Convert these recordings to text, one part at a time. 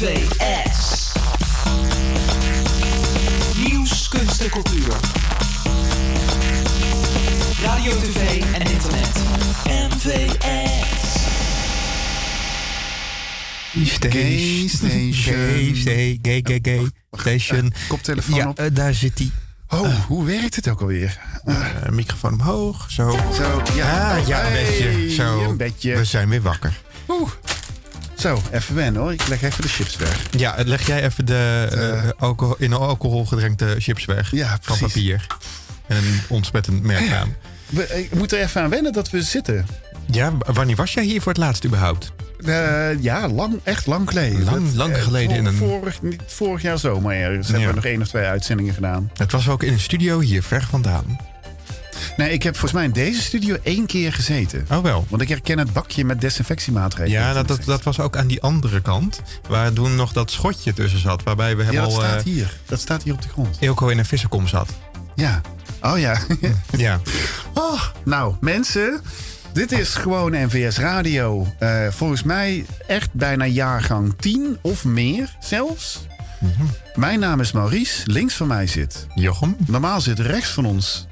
MVS. Nieuws, kunst en cultuur. Radio, tv en internet. MVS. Gay station. Gay, gay, gay, gay, gay station. Koptelefoon Ja, op. eh, daar zit hij. Oh, hoe werkt het ook alweer? Eh, microfoon omhoog, zo. Zo, ja. Ah, ja, een beetje. Zo. Een beetje. We zijn weer wakker. Oeh. Zo, even wennen hoor. Ik leg even de chips weg. Ja, leg jij even de eh, alcohol, in alcohol gedrenkte chips weg. Ja, Van precies. papier. En een ontzettend merknaam. We, ik moet er even aan wennen dat we zitten. Ja, wanneer was jij hier voor het laatst überhaupt? Eh, ja, lang, echt lang geleden. Lang- Dat, lang eh, geleden in een- Vorig, niet- vorig jaar zomer ergens hebben we nog één of twee uitzendingen gedaan. Het was ook in een studio hier ver vandaan. Nee, ik heb volgens mij in deze studio één keer gezeten. Oh wel. Want ik herken het bakje met desinfectiemaatregelen. Ja, dat, dat, dat was ook aan die andere kant. Waar toen nog dat schotje tussen zat. Waarbij we Ja, helemaal dat staat eh, hier. Dat staat hier op de grond. Eelco in een vissenkom zat. Ja. Oh ja. Ja. Oh, nou, mensen. Dit is gewoon NVS Radio. Eh, volgens mij echt bijna jaargang 10 of meer zelfs. Mhm. Mijn naam is Maurice. Links van mij zit. Jochem? Normaal zit rechts van ons.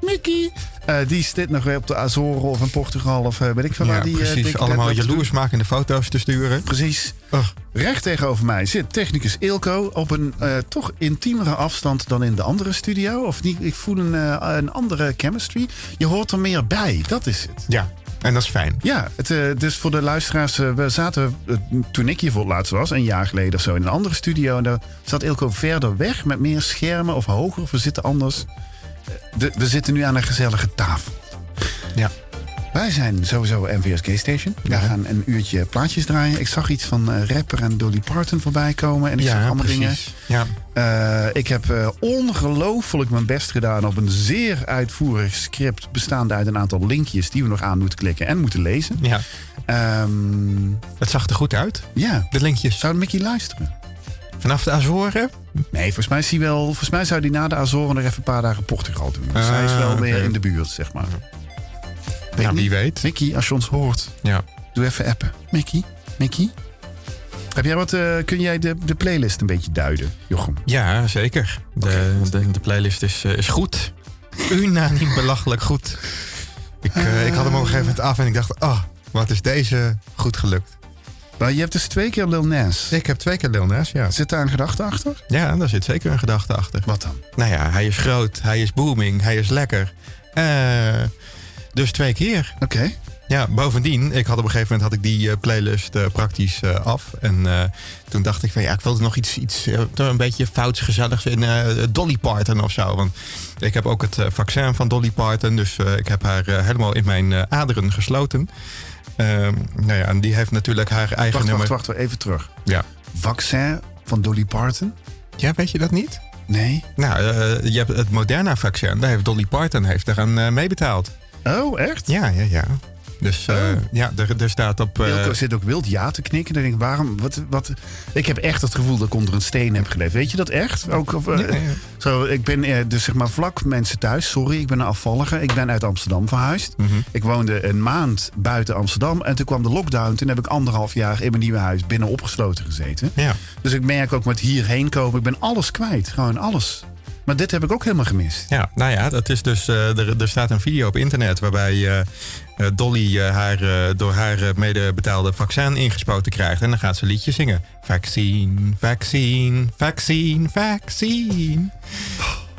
Mickey! Eh, die zit nog weer op de Azoren of in Portugal of eh, weet ik veel Ja, waar die... eh, precies. Allemaal deadlifts doet. jaloersmakende foto's te sturen. Precies. Ugh. Recht tegenover mij zit technicus Ilko op een eh, toch intiemere afstand dan in de andere studio. Of niet, ik voel een, eh, een andere chemistry. Je hoort er meer bij, dat is het. Ja, en dat is fijn. Ja, het, eh, dus voor de luisteraars, we zaten toen ik hier voor het laatst was, een jaar geleden of zo, in een andere studio. En daar zat Ilko verder weg met meer schermen of hoger, of we zitten anders. De- we zitten nu aan een gezellige tafel. Ja. Wij zijn sowieso NVS Gay Station. We Ja. gaan een uurtje plaatjes draaien. Ik zag iets van eh, rapper en Dolly Parton voorbij komen. En ik zag Ja, allemaal dingen. precies. Ja. Eh, ik heb eh, ongelooflijk mijn best gedaan op een zeer uitvoerig script. bestaande uit een aantal linkjes die we nog aan moeten klikken en moeten lezen. ja, Ehm, het zag er goed uit. ja. De linkjes. Zou Mickey luisteren? Vanaf de Azoren? Nee, volgens mij, is hij wel, volgens mij zou hij na de Azoren nog even een paar dagen Portugal doen. Dus Ah, hij is wel oké. weer in de buurt, zeg maar. Weet niet. wie weet. Mickey, als je ons hoort, Ja. doe even appen. Mickey, Mickey. Heb jij wat, eh, kun jij de, de playlist een beetje duiden, Jochem? Ja, zeker. De, de, de playlist is, eh, is goed. Unaniem belachelijk goed. Ik, eh, ik had hem op een gegeven moment af en ik dacht... Oh, wat is deze goed gelukt. Nou, je hebt dus twee keer Lil Nas. Ik heb twee keer Lil Nas, ja. Zit daar een gedachte achter? Ja, daar zit zeker een gedachte achter. Wat dan? Nou ja, hij is groot, hij is booming, hij is lekker. Eh, dus twee keer. Oké. Ja, bovendien, ik had op een gegeven moment had ik die eh, playlist eh, praktisch af. En toen dacht ik van ja, ik wilde nog iets, iets een beetje fouts gezelligs in Dolly Parton of zo. Want ik heb ook het vaccin van Dolly Parton. Dus ik heb haar helemaal in mijn aderen gesloten. Ehm, nou ja, en die heeft natuurlijk haar eigen Wacht, nummer. wacht, wacht, even terug. Ja. Vaccin van Dolly Parton? ja, weet je dat niet? Nee. Nou, eh, je hebt het Moderna-vaccin. Daar heeft Dolly Parton heeft eraan eh, meebetaald. Oh, echt? Ja, ja, ja. Dus eh, Oh. ja, er, er staat op... Ilko zit ook wild ja te knikken. Dan denk ik, waarom? Wat, wat? Ik heb echt het gevoel dat ik onder een steen heb geleefd. Weet je dat echt? Ook, of, eh. Zo, ik ben dus zeg maar vlak mensen thuis. Sorry, ik ben een afvallige. Ik ben uit Amsterdam verhuisd. Mhm. Ik woonde een maand buiten Amsterdam. En toen kwam de lockdown. Toen heb ik anderhalf jaar in mijn nieuwe huis binnen opgesloten gezeten. ja. Dus ik merk ook met hierheen komen. Ik ben alles kwijt. Gewoon alles. Maar dit heb ik ook helemaal gemist. ja, nou ja, dat is dus... er, er staat een video op internet waarbij Dolly eh, haar, eh, door haar eh, medebetaalde vaccin ingespoten krijgt. En dan gaat ze liedje zingen. Vaccine, vaccine, vaccine, vaccine.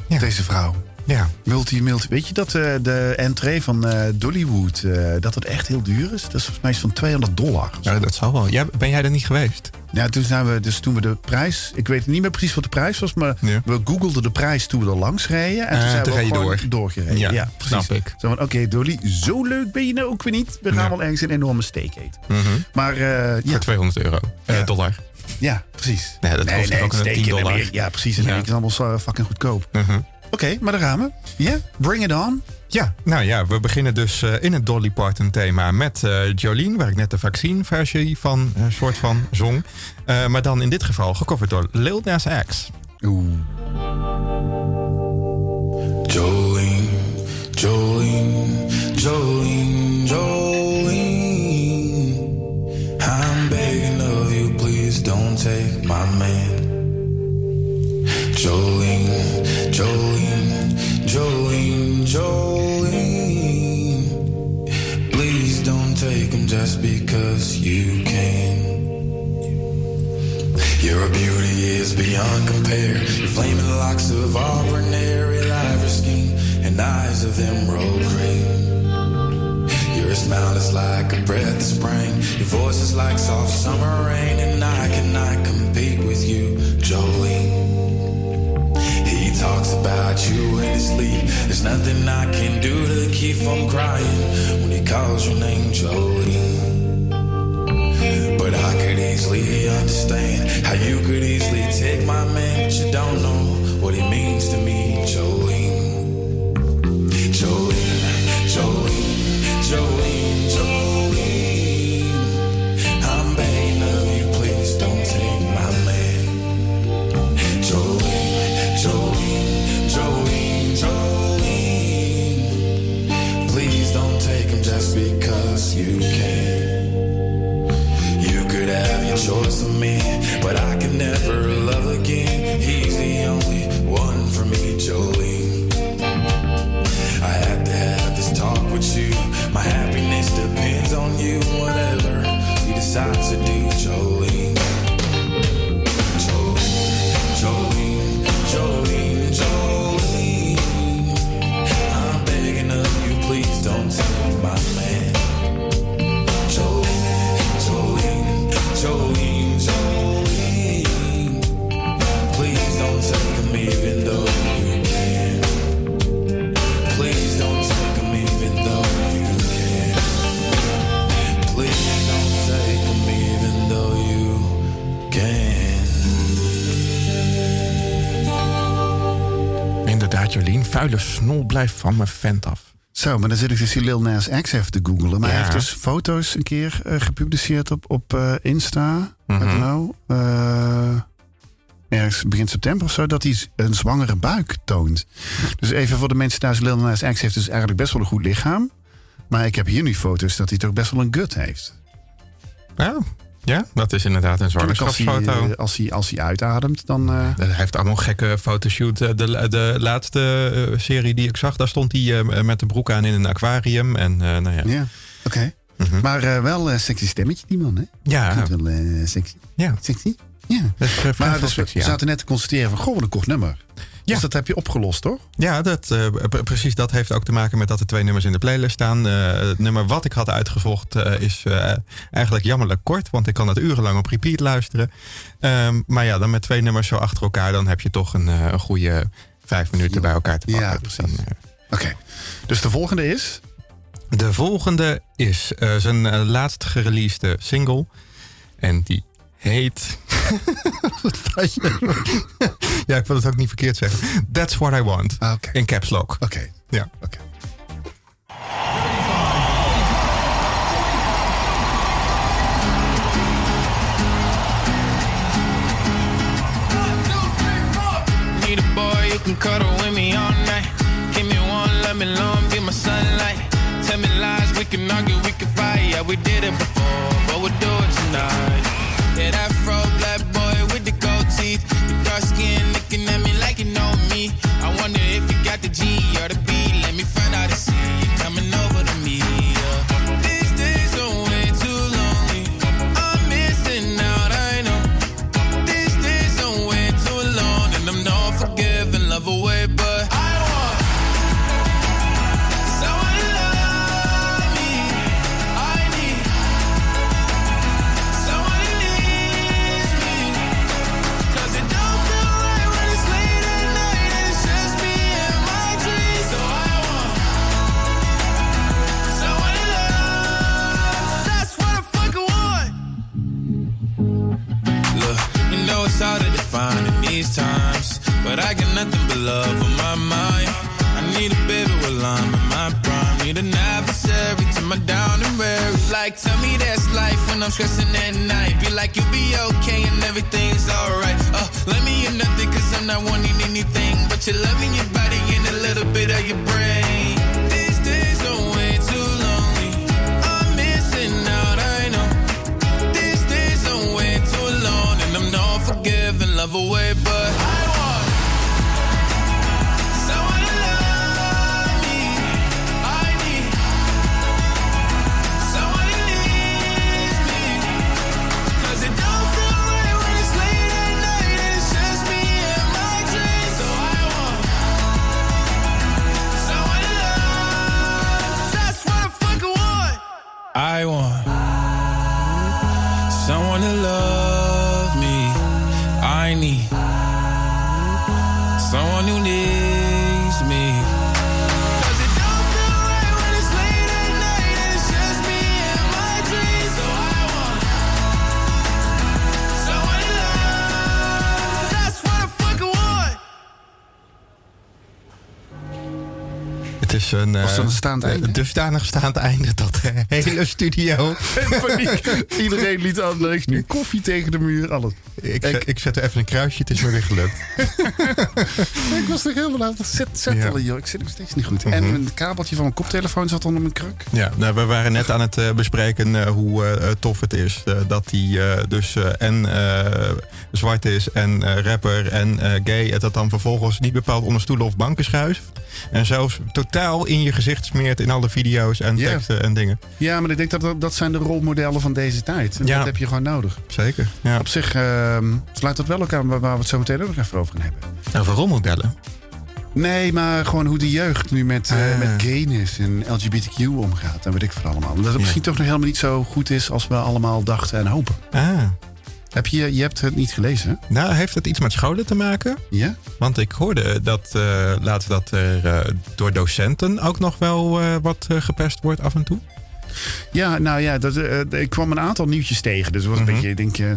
Ja. Deze vrouw. Ja, Multi, multi. Weet je dat eh, de entree van eh, Dollywood, eh, dat het echt heel duur is? Dat is volgens mij iets van 200 dollar. nou, dat zal wel. Ja, ben jij er niet geweest? Ja, toen zijn we, dus toen we de prijs, ik weet niet meer precies wat de prijs was, maar Ja. we googelden de prijs toen we er langs reden. En toen Eh, zijn we gewoon door. doorgereden. Ja, Ja, precies. snap ik. Zo van, oké Dolly, zo leuk ben je nou ook weer niet. We gaan Ja. wel ergens een enorme steak eten. Mhm. Maar ja, Voor 200 euro. Ja. dollar. ja, precies. Nee, dat kost ook een steak 10 in dollar? Ja, precies. In Ja. Is allemaal zo fucking goedkoop. Mhm. Oké, maar daar gaan we. Ja, bring it on. Ja, nou ja, we beginnen dus eh, in het Dolly Parton thema met eh, Jolene, waar ik net de vaccineversie van eh, soort van zong. Eh, maar dan in dit geval gecoverd door Lil Nas X. Oeh. Jolene, Jolene, Jolene, Jolene. I'm begging of you, please take my man. Jolene, Jolene, Jolene, Jolene. Please don't take him just because you can. Your beauty is beyond compare. Your flaming locks of your ivory skin, and eyes of emerald green. Your smile is like a breath of spring. Your voice is like soft summer rain, and I cannot compete with you, Jolene. About you in his sleep. There's nothing I can do to keep from crying when he calls your name, Jolene. But I could easily understand how you could easily take my man, but you don't know what he means to me, Jolene. Jolien. Vuile snol blijft van mijn vent af. Zo, maar dan zit ik dus die Lil Nas X even te googlen. Maar hij heeft dus foto's een keer eh, gepubliceerd op, op eh, Insta. Wat nou? Eh, ergens begin september of zo, dat hij een zwangere buik toont. Dus even voor de mensen thuis, Lil Nas X heeft dus eigenlijk best wel een goed lichaam. Maar ik heb hier nu foto's dat hij toch best wel een gut heeft. Ja, ja dat is inderdaad een Tuurlijk, als, hij, zwangerschapsfoto. eh, als, hij, als hij uitademt, dan... eh, Hij heeft allemaal gekke fotoshoot. Eh, De, de laatste serie die ik zag, daar stond hij met de broek aan in een aquarium. En nou ja. ja, oké. Mhm. Maar wel een sexy stemmetje, die man, hè? Ja, Vindt wel sexy. ja. Sexy? Ja. Maar dus we zaten net te constateren van, goh, wat een kort nummer. Ja. Dus dat heb je opgelost, toch? Ja, dat, eh, pre- precies dat heeft ook te maken met dat er twee nummers in de playlist staan. Eh, het nummer wat ik had uitgevocht eh, is eigenlijk jammerlijk kort, want ik kan het urenlang op repeat luisteren. Ehm, maar ja, dan met twee nummers zo achter elkaar, dan heb je toch een, een goede vijf minuten bij elkaar te Ja, pakken. Dus precies. Oké. Dus de volgende is... de volgende is zijn laatst gereleasede single. En die heet. Wat praat je? ja, ik wil het ook niet verkeerd zeggen. That's what I want. Ah, Oké. In caps lock. Oké. Ja. Oké. Need a boy you can cuddle with me all night. Give me one, let me long, be my sunlight. Tell me lies, we can argue, we can fight. Yeah, we did it before, Een, Was dat eh, een staand einde? een dusdanig staand einde dat de hele studio... In paniek. Iedereen liet aan. Er nu koffie tegen de muur. Alles. Ik, Ik- zet, ik zet er even een kruisje, het is me weer gelukt. Ik was toch helemaal aan het zet, zettelen. Mhm. joh. Ik zit nog steeds niet goed. En een kabeltje van mijn koptelefoon zat onder mijn kruk. Ja, nou, we waren net aan het eh, bespreken eh, hoe eh, tof het is eh, dat hij eh, dus eh, en eh, zwart is en eh, rapper en eh, gay. En dat dan vervolgens niet bepaald onder stoelen of banken schuift. En zelfs totaal in je gezicht smeert in alle video's en teksten en dingen. Ja, maar ik denk dat dat, zijn de rolmodellen van deze tijd. En Ja. Dat heb je gewoon nodig. Zeker. Ja. Op zich ehm, sluit dat wel ook aan waar we het zo meteen ook nog even over gaan hebben. Over rolmodellen. Nee, maar gewoon hoe de jeugd nu met, eh, Ah. met gayness en LGBTQ omgaat. En weet ik veel allemaal. Dat het misschien toch nog helemaal niet zo goed is als we allemaal dachten en hopen. Ah. Heb je, je hebt het niet gelezen, hè? Nou, heeft het iets met scholen te maken? Ja? Want ik hoorde dat uh, laatst dat er uh, door docenten ook nog wel uh, wat gepest wordt af en toe. Ja, nou ja, dat, uh, ik kwam een aantal nieuwtjes tegen. Dus het was een Mhm. beetje, ik denk, uh,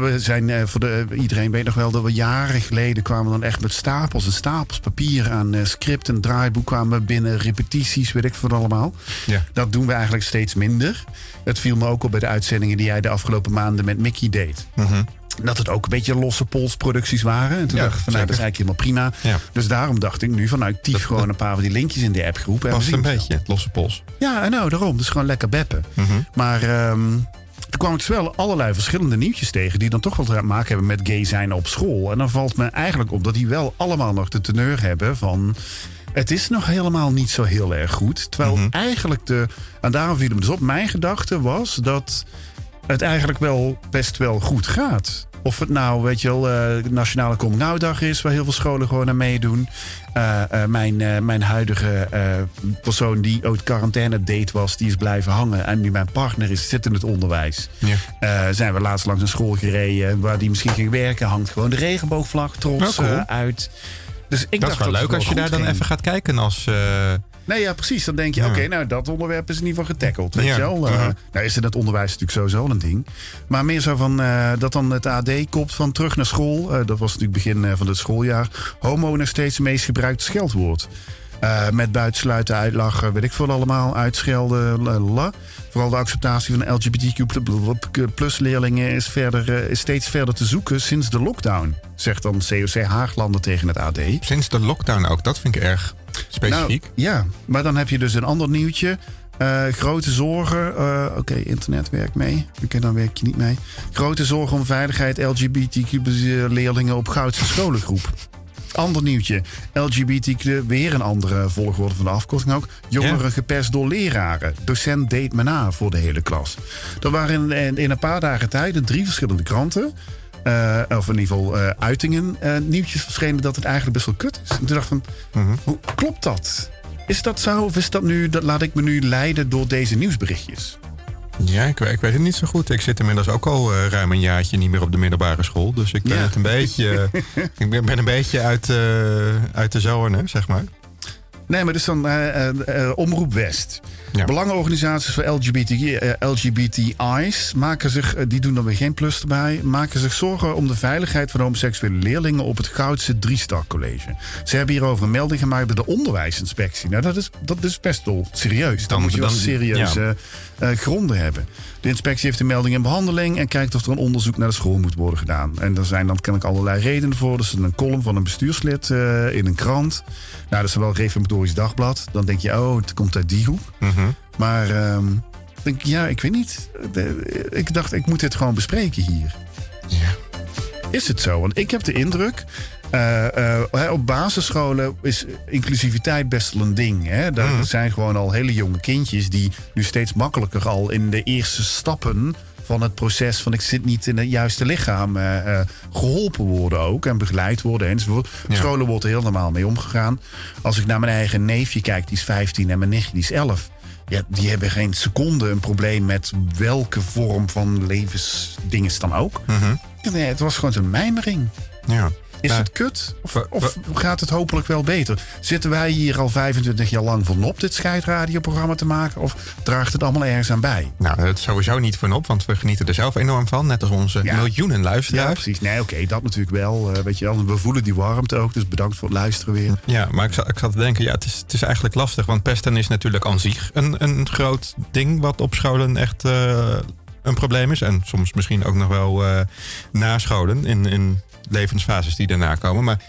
we zijn uh, voor de, iedereen weet nog wel dat we jaren geleden kwamen dan echt met stapels en stapels papier aan script en draaiboek kwamen binnen, repetities, weet ik veel allemaal. Ja. Dat doen we eigenlijk steeds minder. Het viel me ook op bij de uitzendingen die jij de afgelopen maanden met Mickey deed. Mhm. Dat het ook een beetje losse polsproducties waren. En toen Ja, dacht ik van, nou, dat is eigenlijk helemaal prima. Ja. Dus daarom dacht ik nu van, nou, ik tief Dat- gewoon een paar van die linkjes in de appgroep. Past een beetje, het losse pols. Ja, nou, daarom. Dus gewoon lekker beppen. Mhm. Maar ehm toen kwam ik dus wel allerlei verschillende nieuwtjes tegen... die dan toch wel te maken hebben met gay zijn op school. En dan valt me eigenlijk op dat die wel allemaal nog de teneur hebben van... Het is nog helemaal niet zo heel erg goed. Terwijl Mhm. eigenlijk de... En daarom viel me dus op. Mijn gedachte was dat het eigenlijk wel best wel goed gaat. Of het nou, weet je wel, eh, Nationale Coming Out Dag is... waar heel veel scholen gewoon aan meedoen. Eh, eh, mijn, mijn huidige persoon die ooit quarantaine date was... die is blijven hangen. En nu mijn partner is, zit in het onderwijs. Ja. Zijn we laatst langs een school gereden... waar die misschien ging werken. Hangt gewoon de regenboogvlag trots cool. eh, uit. Dus ik Dat dacht is wel het leuk als je daar dan even gaat kijken als... Nee, ja, precies. Dan denk je, Ja. oké, nou, dat onderwerp is in ieder geval getackled. Weet Ja. je wel? Eh, Uh-huh. nou is in het onderwijs natuurlijk sowieso een ding. Maar meer zo van, eh, dat dan het AD kopt van terug naar school. Eh, dat was natuurlijk begin van het schooljaar. Homo nog steeds het meest gebruikte scheldwoord. Eh, met buitensluiten, uitlachen, weet ik veel allemaal, uitschelden. lalala. Vooral de acceptatie van LGBTQ plus leerlingen is, verder, eh, is steeds verder te zoeken sinds de lockdown. Zegt dan COC Haaglander tegen het AD. sinds de lockdown ook, dat vind ik erg specifiek. Nou, ja, maar dan heb je dus een ander nieuwtje. Eh, grote zorgen. eh, Oké, internet werkt mee. Oké, dan werk je niet mee. Grote zorgen om veiligheid LGBTQ-leerlingen op Goudse scholengroep. Ander nieuwtje. LGBTQ, weer een andere volgorde van de afkorting ook. Jongeren Ja. gepest door leraren. Docent deed me na voor de hele klas. Er waren in, in een paar dagen tijd drie verschillende kranten. eh, of in ieder geval eh, uitingen, eh, nieuwtjes verschenen dat het eigenlijk best wel kut is. En toen dacht ik van, Mhm. hoe klopt dat? Is dat zo of is dat nu, dat laat ik me nu leiden door deze nieuwsberichtjes? Ja, ik, weet- ik weet het niet zo goed. Ik zit inmiddels ook al eh, ruim een jaartje niet meer op de middelbare school. Dus ik ben Ja. het een beetje, ik ben, ben een beetje uit, eh, uit de zone, zeg maar. Nee, maar dus dan eh, eh, eh, Omroep West. Ja. Belangenorganisaties voor LGBT, eh, LGBTI's maken zich, eh, die doen dan weer geen plus erbij, maken zich zorgen om de veiligheid van homoseksuele leerlingen op het Goudse Driestar College. Ze hebben hierover een melding gemaakt bij de onderwijsinspectie. Nou, dat is, dat is best wel serieus. Dan, Dan- moet je wel serieuze eh, gronden hebben. De inspectie heeft de melding in behandeling en kijkt of er een onderzoek naar de school moet worden gedaan. En daar zijn dan kennelijk allerlei redenen voor. Dus een column van een bestuurslid in een krant. Nou, dat is wel een reformatorisch dagblad. Dan denk je, oh, het komt uit die hoek. Mhm. Maar ehm, ik denk, ja, ik weet niet. Ik dacht, ik moet dit gewoon bespreken hier. Ja. Is het zo? Want ik heb de indruk. eh, eh, op basisscholen is inclusiviteit best wel een ding. Hè? Daar Mhm. zijn gewoon al hele jonge kindjes die nu steeds makkelijker al in de eerste stappen van het proces van ik zit niet in het juiste lichaam eh, eh, geholpen worden ook en begeleid worden enzovoort. Ja. scholen wordt er heel normaal mee omgegaan. Als ik naar mijn eigen neefje kijk, die is 15 en mijn nichtje die is 11. Ja, die hebben geen seconde een probleem met welke vorm van levensdingen dan ook. Nee, het was gewoon een mijmering. Ja. Is Nou, het kut? Of, gaat het hopelijk wel beter? Zitten wij hier al 25 jaar lang van op dit scheidradioprogramma te maken? Of draagt het allemaal ergens aan bij? Nou, het sowieso niet van op, want we genieten er zelf enorm van. Net als onze Ja. miljoenen Ja, luisteraars. precies. Nee, oké, dat natuurlijk wel. eh, weet je wel. We voelen die warmte ook, dus bedankt voor het luisteren weer. Ja, maar ik zat, ik zat te denken, ja, het is, het is eigenlijk lastig. Want pesten is natuurlijk aan zich een, een groot ding wat op scholen echt eh, een probleem is. En soms misschien ook nog wel eh na scholen in, in levensfases die daarna komen. Maar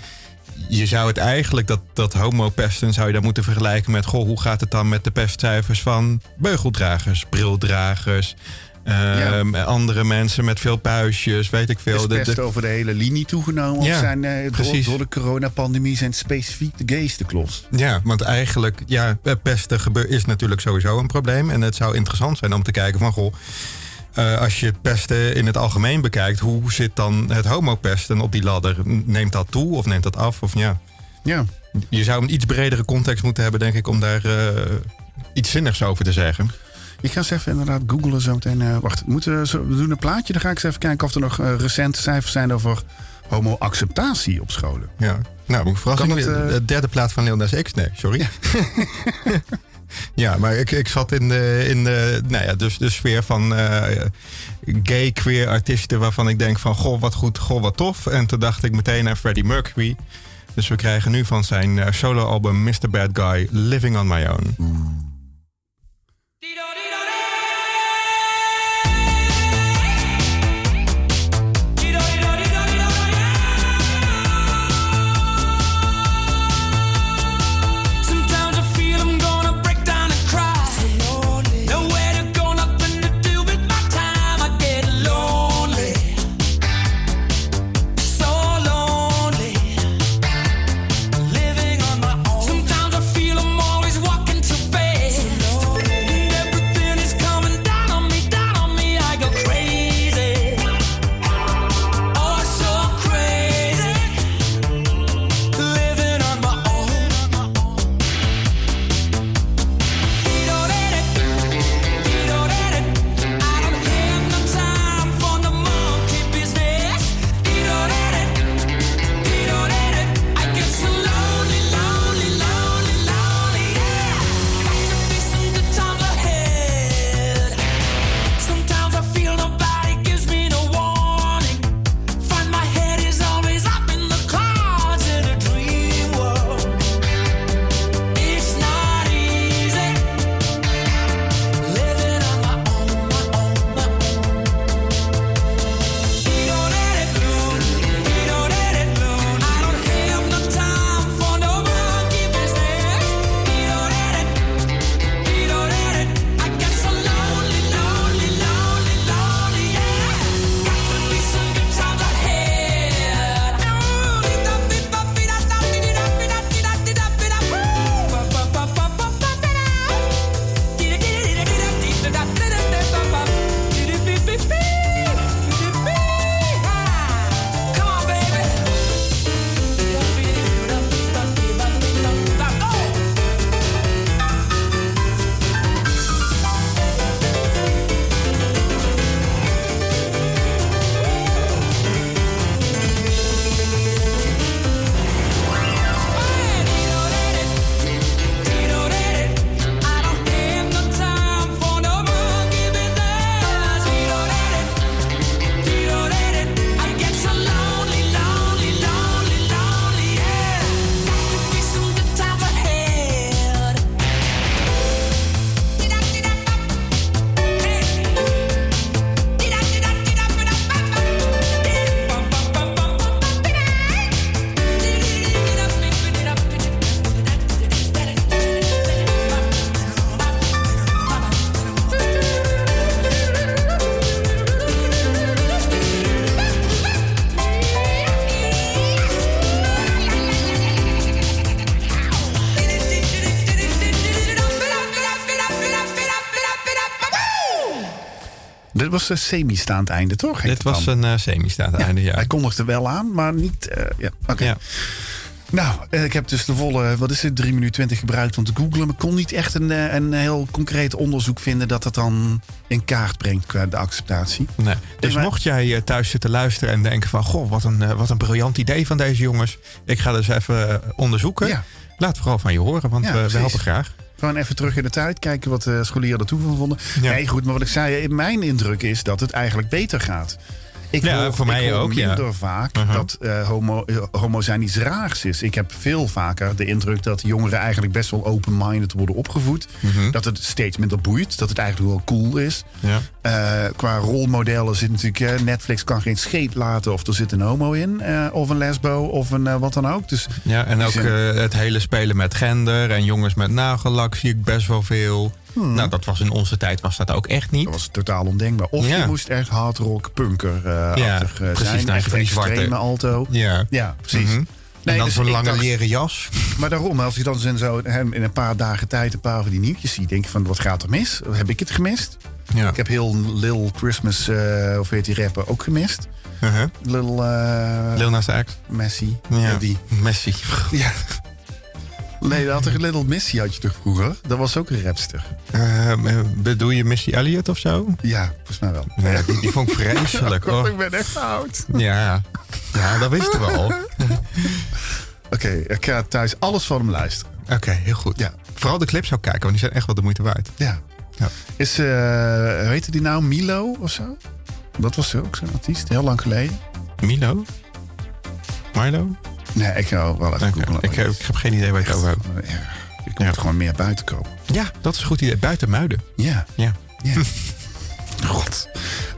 je zou het eigenlijk, dat, dat homopesten, zou je dan moeten vergelijken met... Goh, hoe gaat het dan met de pestcijfers van beugeldragers, brildragers... ehm, andere mensen met veel puistjes, weet ik veel. Is De- de- pest over de hele linie toegenomen? Ja, of zijn eh, door, de coronapandemie zijn specifiek de gays de klos? Ja, want eigenlijk, ja, eh, pesten is natuurlijk sowieso een probleem. En het zou interessant zijn om te kijken van, goh, eh, als je pesten in het algemeen bekijkt, hoe zit dan het homopesten op die ladder? Neemt dat toe of neemt dat af? Of ja, Ja. je zou een iets bredere context moeten hebben, denk ik, om daar eh, iets zinnigs over te zeggen. Ik ga eens even inderdaad googlen zo meteen. eh, wacht, moeten we, zo- we doen een plaatje. Dan ga ik eens even kijken of er nog recente cijfers zijn over homo-acceptatie op scholen. Ja. Nou, verrassing. Kan het, eh, De derde plaat van Leon X. Nee, sorry. Ja, maar ik, ik zat in de, in de, nou ja, dus de sfeer van eh, gay queer artiesten waarvan ik denk van goh wat goed, goh wat tof. En toen dacht ik meteen aan Freddie Mercury. Dus we krijgen nu van zijn eh, soloalbum Mr. Bad Guy Living on My Own. Sometimes een semi-staand einde, toch? Dit was dan? een eh, semi-staand einde, ja. Hij kondigde wel aan, maar niet... eh, ja, oké. Ja. Nou, eh, ik heb dus de volle, wat is het, 3 minuten 20 gebruikt om te googlen. Maar ik kon niet echt een, een heel concreet onderzoek vinden dat het dan in kaart brengt qua de acceptatie. Nee. Dus maar- mocht jij thuis zitten luisteren en denken van... goh, wat een, wat een briljant idee van deze jongens. Ik ga dus even onderzoeken. Ja. Laat vooral van je horen, want Ja, we, helpen graag. Gewoon even terug in de tijd, kijken wat de scholieren ertoe van vonden. Ja. Nee, goed, maar wat ik zei, mijn indruk is dat het eigenlijk beter gaat. Ik Ja, hoor, voor mij ik hoor ook, ja. minder vaak Uh-huh. dat eh, homo, eh, homo zijn iets raars is. Ik heb veel vaker de indruk dat jongeren eigenlijk best wel open-minded worden opgevoed. Mhm. Dat het steeds minder boeit, dat het eigenlijk wel cool is. Ja. Eh, qua rolmodellen zit natuurlijk... Netflix kan geen scheet laten of er zit een homo in. of een lesbo of een wat dan ook. Dus Ja, en ook zijn- het hele spelen met gender en jongens met nagellak zie ik best wel veel. Nou, dat was in onze tijd was dat ook echt niet. dat was totaal ondenkbaar. Of Ja. je moest echt hard rock, punker eh Ja, achtig, eh, precies, zijn. nou, van die zwarte- alto. Ja. Ja, precies. Mhm. Nee, en dan dus zo'n lange dacht- leren jas. Maar daarom, als je dan zo- hem in een paar dagen tijd een paar van die nieuwtjes ziet, denk je van wat gaat er mis? Heb ik het gemist? Ja. Ik heb heel Lil Christmas, eh of heet die rapper, ook gemist. Uh-huh. Lil, eh Lil Nas X. Messi. Ja, die. Messi. Ja. Nee, dat had toch Little Missy had je toch vroeger? Dat was ook een rapster. Eh, bedoel je Missy Elliott of zo? Ja, volgens mij wel. Die, die vond ik vreselijk. Oh. ik ben echt oud. Ja. ja, dat wisten we al. Oké, ik ga thuis alles van hem luisteren. Oké, heel goed. Ja. Vooral de clips ook kijken, want die zijn echt wel de moeite waard. Ja. Ja. Is, weet je die nou, Milo of zo? Dat was ook zo'n artiest, heel lang geleden. Milo? Milo? Nee, ik ga wel even googlen. Ik, heb- ik heb geen idee waar je het over hebt. Ik moet gewoon meer buiten komen. Ja, dat is een goed idee. Buiten Muiden. Ja. Ja. ja. God.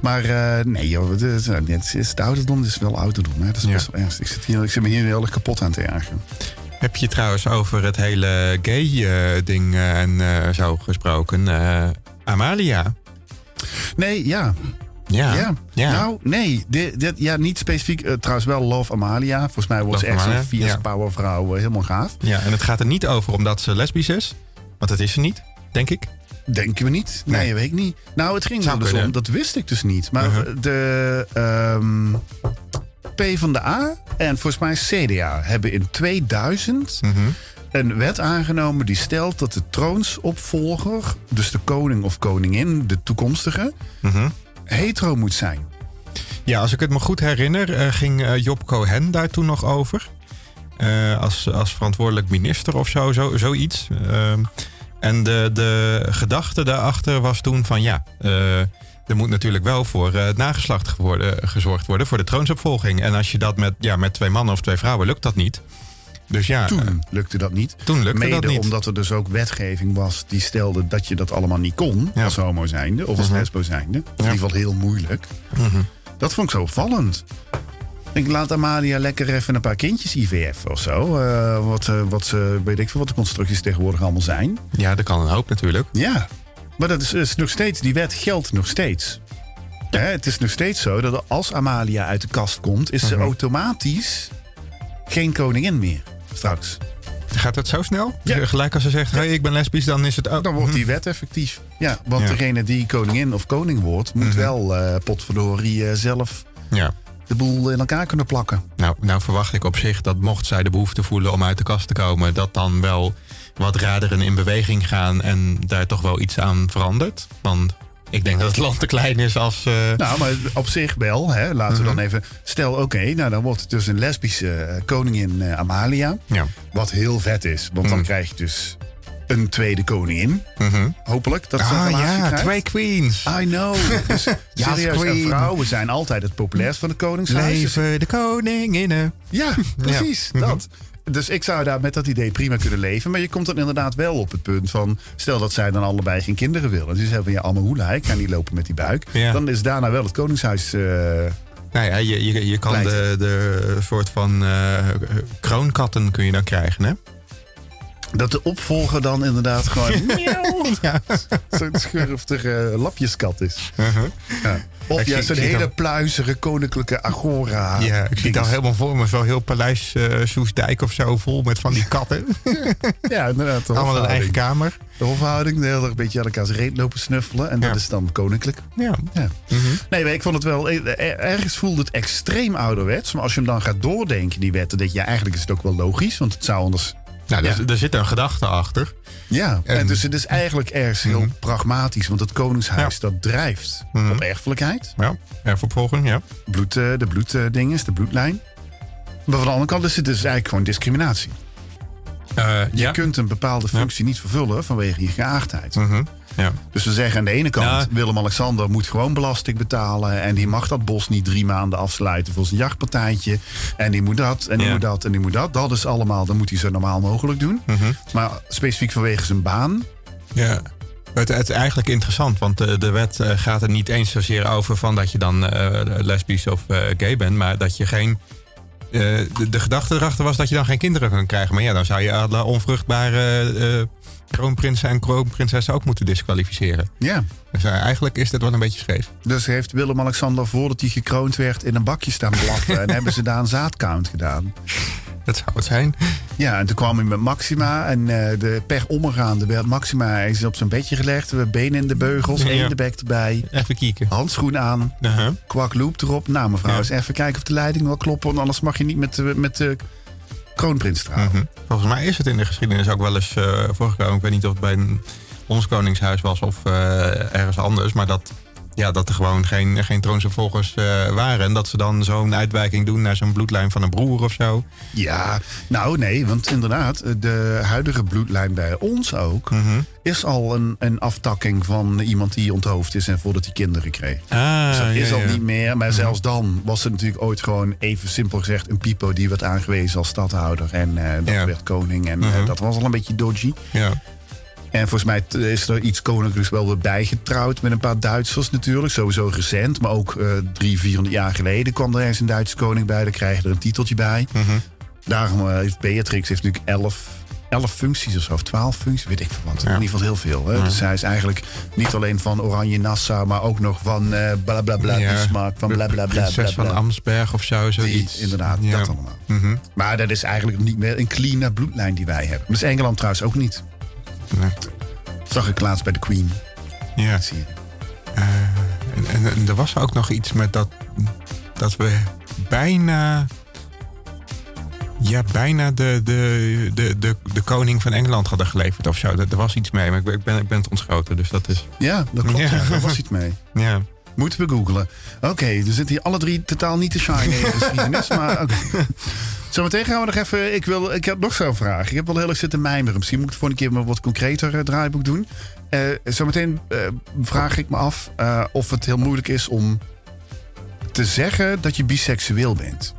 Maar eh, nee, joh, het is, het is, de ouderdom, het is wel ouderdom. Hè? Dat is Ja. best wel ernstig. Ik zit, hier, ik zit me hier heel erg kapot aan te ergeren. Heb je trouwens over het hele gay-ding en eh, zo gesproken? Eh, Amalia. Nee, ja. Ja. Ja. ja. Nou, nee. Dit, dit, ja, niet specifiek. eh, trouwens wel Love Amalia. Volgens mij wordt ze echt zo'n ja. powervrouw. eh, helemaal gaaf. ja, en het gaat er niet over omdat ze lesbisch is. Want dat is ze niet, denk ik. Denken we niet? Nee, Nee. weet ik niet. Nou, het ging er dus. Dat wist ik dus niet. Maar Uh-huh. de ehm P van de A en volgens mij CDA hebben in 2000 Mhm. een wet aangenomen die stelt dat de troonsopvolger, dus de koning of koningin, de toekomstige, Mhm. Hetero moet zijn. Ja, als ik het me goed herinner, eh, ging eh, Job Cohen daar toen nog over. Eh, als, als verantwoordelijk minister of zo, zo zoiets. Ehm, en de, de gedachte daarachter was toen van ja, er moet natuurlijk wel voor het nageslacht geworden, gezorgd worden, voor de troonsopvolging. En als je dat met, ja, met twee mannen of twee vrouwen lukt dat niet. Dus ja, Toen eh, lukte dat niet. toen lukte Mede dat niet. omdat er dus ook wetgeving was die stelde dat je dat allemaal niet kon Ja. als homo zijnde of als Mhm. lesbo zijnde. Of in ieder geval heel moeilijk. Mhm. Dat vond ik zo opvallend. Ik laat Amalia lekker even een paar kindjes IVF of zo. Eh, wat, eh, wat ze, weet ik veel wat de constructies tegenwoordig allemaal zijn. Ja, dat kan een hoop natuurlijk. Ja, maar dat is, is nog steeds, die wet geldt nog steeds. Hè, het is nog steeds zo dat als Amalia uit de kast komt, is ze Mhm. automatisch geen koningin meer. Straks. Gaat dat zo snel? Ja. Gelijk als ze zegt, hey, ik ben lesbisch, dan is het ook. Dan wordt die wet effectief. Ja, want Ja. degene die koningin of koning wordt, moet Mhm. wel eh potverdorie eh, zelf Ja. de boel in elkaar kunnen plakken. Nou, nou verwacht ik op zich dat mocht zij de behoefte voelen om uit de kast te komen, dat dan wel wat raderen in beweging gaan en daar toch wel iets aan verandert. Want ik denk dat het land te klein is als. eh, Nou, maar op zich wel. Hè. Laten we Mhm. dan even... Stel, oké, nou dan wordt het dus een lesbische eh, koningin eh, Amalia. ja. Wat heel vet is. Want dan Mhm. krijg je dus een tweede koningin. Mhm. Hopelijk. Dat ze een Ah relatie ja, krijgt. twee queens. I know. Dus Ja, serieus, en queen. vrouwen zijn altijd het populairst van de koningshuis. Leven de koninginnen. Ja, precies. Mhm. Dat. Dus ik zou daar met dat idee prima kunnen leven. Maar je komt dan inderdaad wel op het punt van... stel dat zij dan allebei geen kinderen willen. Dus ze zeggen van ja, allemaal hoela, ik ga niet lopen met die buik. Ja. Dan is daarna wel het koningshuis... eh, Nou ja, je, je, je kan de, de soort van eh, kroonkatten kun je dan krijgen, hè? Dat de opvolger dan inderdaad gewoon Ja. zo'n schurftige lapjeskat is. Ja. Of juist zo'n zie hele pluizige koninklijke agora. Ja, ik zie het al helemaal voor me. Zo'n heel paleis eh, Soesdijk of zo vol met van die katten. Ja, inderdaad. De Allemaal een eigen kamer. De hofhouding, de hele dag een beetje aan elkaars reet lopen snuffelen. En Ja. dat is dan koninklijk. Ja. Ja. Nee, maar ik vond het wel... eh, er- Ergens voelde het extreem ouderwets. Maar als je hem dan gaat doordenken, die wetten... denk je, ja, eigenlijk is het ook wel logisch. Want het zou anders... Nou, Ja. er, er zit een gedachte achter. Ja, en, En- dus het is eigenlijk ergens heel pragmatisch. Want het koningshuis, Ja. dat drijft Mhm. op erfelijkheid. Ja, erfopvolging, ja. Bloed, eh, de bloeddinges, de bloedlijn. Maar van de andere kant is het dus eigenlijk gewoon discriminatie. Eh, Je ja. kunt een bepaalde functie niet vervullen vanwege je geaardheid. Mhm. Ja. Dus we zeggen aan de ene kant, Ja. Willem-Alexander moet gewoon belasting betalen. En die mag dat bos niet drie maanden afsluiten voor zijn jachtpartijtje. En die moet dat, en die Ja. moet dat, en die moet dat. Dat is allemaal, dat moet hij zo normaal mogelijk doen. Mhm. Maar specifiek vanwege zijn baan. Ja. Het, het is eigenlijk interessant, want de, de wet eh, gaat er niet eens zozeer over van dat je dan eh, lesbisch of eh, gay bent, maar dat je geen. de, de gedachte erachter was dat je dan geen kinderen kan krijgen. Maar ja, dan zou je onvruchtbare kroonprinsen en kroonprinsessen ook moeten disqualificeren. Ja. Dus eh, eigenlijk is dat wel een beetje scheef. Dus heeft Willem-Alexander voordat hij gekroond werd in een bakje staan blaffen. en hebben ze daar een zaadcount gedaan. Dat zou het zijn. Ja, en toen kwam hij met Maxima. En eh, de per omgaande werd Maxima is op zijn bedje gelegd. We benen in de beugels, Ja. één de bek erbij. Even kieken. Handschoen aan. Uh-huh. kwak loop erop. Nou, mevrouw, Ja. eens even kijken of de leiding wel klopt. Want anders mag je niet met de, met de kroonprins. Mhm. Volgens mij is het in de geschiedenis ook wel eens eh, voorgekomen. Ik weet niet of het bij ons koningshuis was of eh, ergens anders. Maar dat, ja, dat er gewoon geen, geen troonsopvolgers eh, waren. En dat ze dan zo'n uitwijking doen naar zo'n bloedlijn van een broer of zo. Ja, nou nee, want inderdaad, de huidige bloedlijn bij ons ook... Mhm. is al een, een aftakking van iemand die onthoofd is en voordat hij kinderen kreeg. Ah, Dus dat is ja, al ja. niet meer. Maar zelfs dan was het natuurlijk ooit gewoon even simpel gezegd een pipo die werd aangewezen als stadhouder. En eh, dat Ja. werd koning. En eh, Mhm. dat was al een beetje dodgy. Ja. En volgens mij is er iets koninklijks wel weer bijgetrouwd met een paar Duitsers natuurlijk. Sowieso recent, maar ook eh drie, vierhonderd jaar geleden kwam er eens een Duitse koning bij. Daar krijg je er een titeltje bij. Mhm. Daarom eh, heeft Beatrix heeft natuurlijk elf, elf functies of zo, of twaalf functies, weet ik veel wat. Ja. In ieder geval heel veel. Hè? Dus hij is eigenlijk niet alleen van Oranje Nassau, maar ook nog van eh bla bla bla, Ja. Bismarck, van bla bla bla. Prinses van. Amsberg of zo, Die, zoiets. inderdaad, Ja. dat allemaal. Mhm. Maar dat is eigenlijk niet meer een clean bloedlijn die wij hebben. Dat is Engeland trouwens ook niet. Zag ik laatst bij de Queen. Ja. Zie je. En, en, en er was ook nog iets met dat, dat we bijna. Ja, bijna de, de, de, de, de koning van Engeland hadden geleverd of zo. Er, er was iets mee, maar ik ben, ik ben, ik ben het ontschoten. Dus dat is. Ja, dat klopt. Ja. Daar was iets mee. Ja. Moeten we googlen. Oké, er zitten hier alle drie totaal niet te shine de geschiedenis. maar oké. Zometeen gaan we nog even... Ik, wil, ik heb nog zo'n vraag. Ik heb wel heel erg zitten mijmeren. Misschien moet ik de volgende keer maar wat concreter eh, draaiboek doen. Eh, zometeen eh, vraag ik me af of het heel moeilijk is om te zeggen dat je biseksueel bent.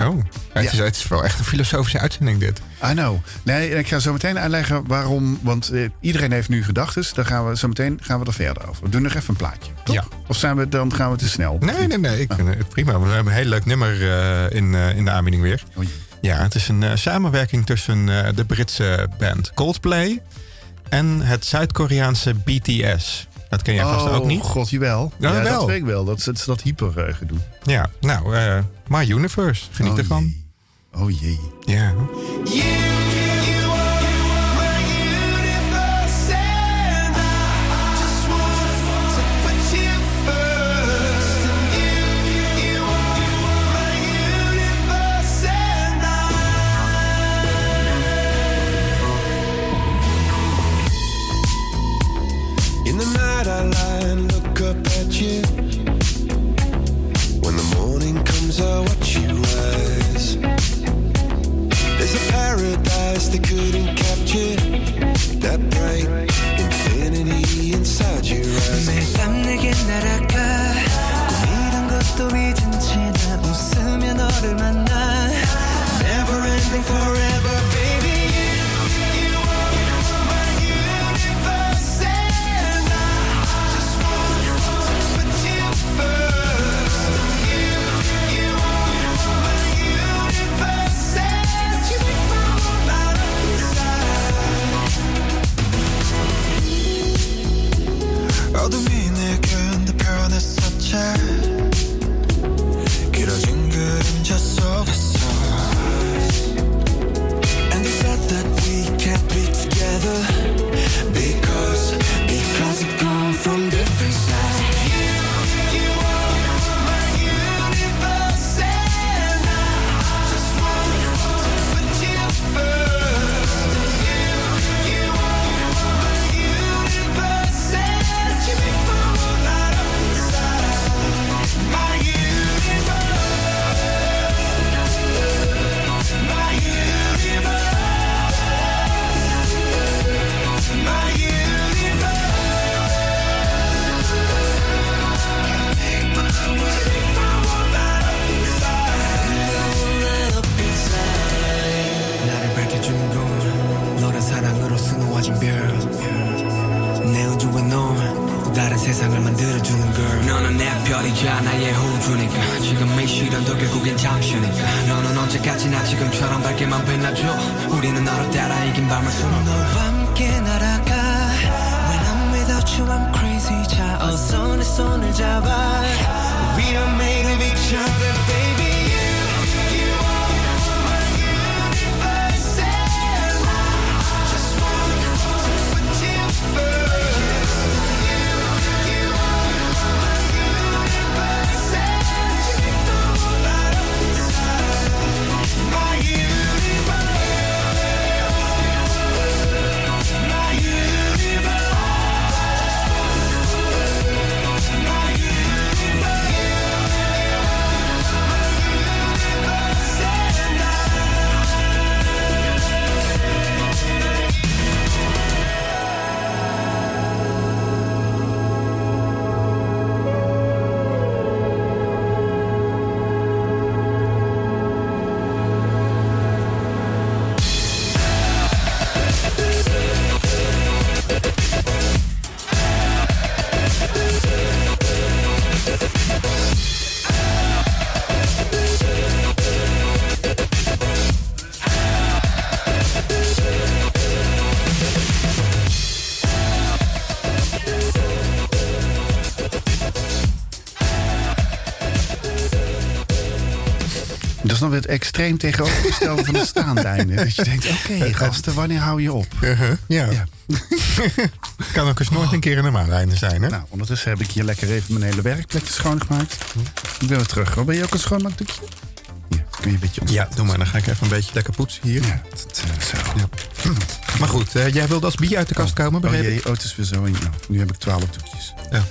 Oh, het, Ja. is, het is wel echt een filosofische uitzending dit. I know. Nee, ik ga zo meteen uitleggen waarom. Want eh, iedereen heeft nu gedachten. Dan gaan we zo meteen gaan we er verder over. We doen nog even een plaatje. Toch? Ja. Of zijn we, dan gaan we te snel? Nee, nee, nee. Ik vind het prima. We hebben een heel leuk nummer eh, in, eh, in de aanbieding weer. Oh. Ja, het is een samenwerking tussen de Britse band Coldplay en het Zuid-Koreaanse BTS. Dat ken jij vast ook niet. Oh, god, jawel. Ja, Ja, wel. dat weet ik wel. Dat is, dat, hyper eh, gedoe. Ja, nou, eh My Universe. Geniet Oh, ervan. jee. Oh jee. Ja. Het extreem tegenovergestelde van het staande einde. Dat je denkt, oké gasten, wanneer hou je op? Uh-huh, ja. Ja. Kan ook eens nooit een keer een normaal einde zijn, hè? Nou, ondertussen heb ik hier lekker even mijn hele werkplekje schoongemaakt. Ik ben weer terug. Oh, ben je ook een schoonmaakdoekje? Hier, kun je een beetje. Ja, doe maar. Dan ga ik even een beetje lekker poetsen hier. Ja, dat, eh, zo. Maar goed, eh, jij wilde als bier uit de kast komen, Oh begreep ik? jee, oh, het is weer zo. in- Nou, nu heb ik twaalf doekjes. Ja.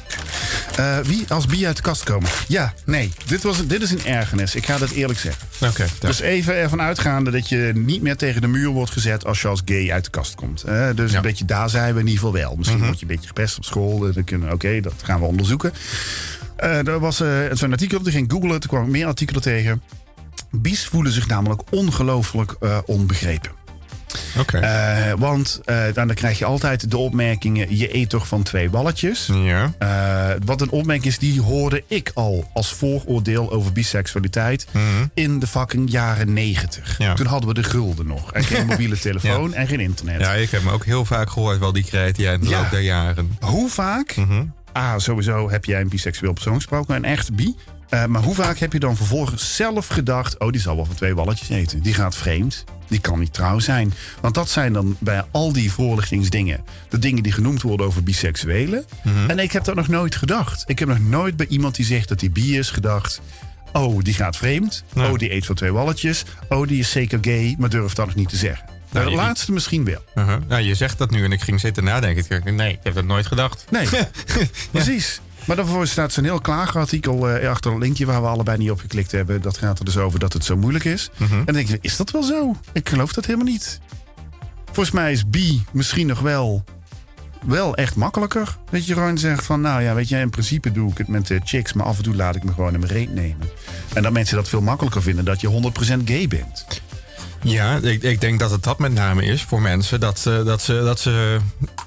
Eh, wie als bier uit de kast komen? Ja, nee. Dit, was, dit is een ergernis. Ik ga dat eerlijk zeggen. Dus even ervan uitgaande dat je niet meer tegen de muur wordt gezet als je als gay uit de kast komt. Eh, dus Ja. een beetje daar zijn we in ieder geval wel. Misschien word je een beetje gepest op school. Oké, dat gaan we onderzoeken. Eh, er was eh, zo'n artikel, toen ging googlen, toen kwam ik meer artikelen tegen. Bies voelen zich namelijk ongelooflijk eh, onbegrepen. Oké. Eh, want eh, dan, dan krijg je altijd de opmerkingen: je eet toch van twee balletjes. ja. Eh, wat een opmerking is, die hoorde ik al als vooroordeel over biseksualiteit in de fucking jaren negentig. Ja. Toen hadden we de gulden nog. En geen mobiele telefoon en geen internet. ja, ik heb me ook heel vaak gehoord, wel die kreet jij in de Ja. loop der jaren. Hoe vaak, Mhm. Ah, sowieso heb jij een biseksueel persoon gesproken, een echt bi. Eh, maar hoe vaak heb je dan vervolgens zelf gedacht: oh, die zal wel van twee balletjes eten. Die gaat vreemd. Die kan niet trouw zijn. Want dat zijn dan bij al die voorlichtingsdingen. de dingen die genoemd worden over biseksuelen. Mhm. En ik heb dat nog nooit gedacht. Ik heb nog nooit bij iemand die zegt dat hij bi is gedacht. Oh, die gaat vreemd. Oh, die eet van twee balletjes. Oh, die is zeker gay, maar durft dat nog niet te zeggen. Nou, de je- laatste misschien wel. Uh-huh. Nou, je zegt dat nu en ik ging zitten nadenken. Nee, ik heb dat nooit gedacht. Nee, precies. Maar daarvoor staat zo'n heel klagerartikel eh, achter een linkje waar we allebei niet op geklikt hebben. Dat gaat er dus over dat het zo moeilijk is. Mhm. En dan denk je, is dat wel zo? Ik geloof dat helemaal niet. Volgens mij is B misschien nog wel, wel echt makkelijker. Dat je gewoon zegt van, nou ja, weet je, in principe doe ik het met de chicks, maar af en toe laat ik me gewoon in mijn reet nemen. En dat mensen dat veel makkelijker vinden dat je 100% gay bent. Ja, ik, ik denk dat het dat met name is voor mensen. Dat, ze dat, ze, dat, ze,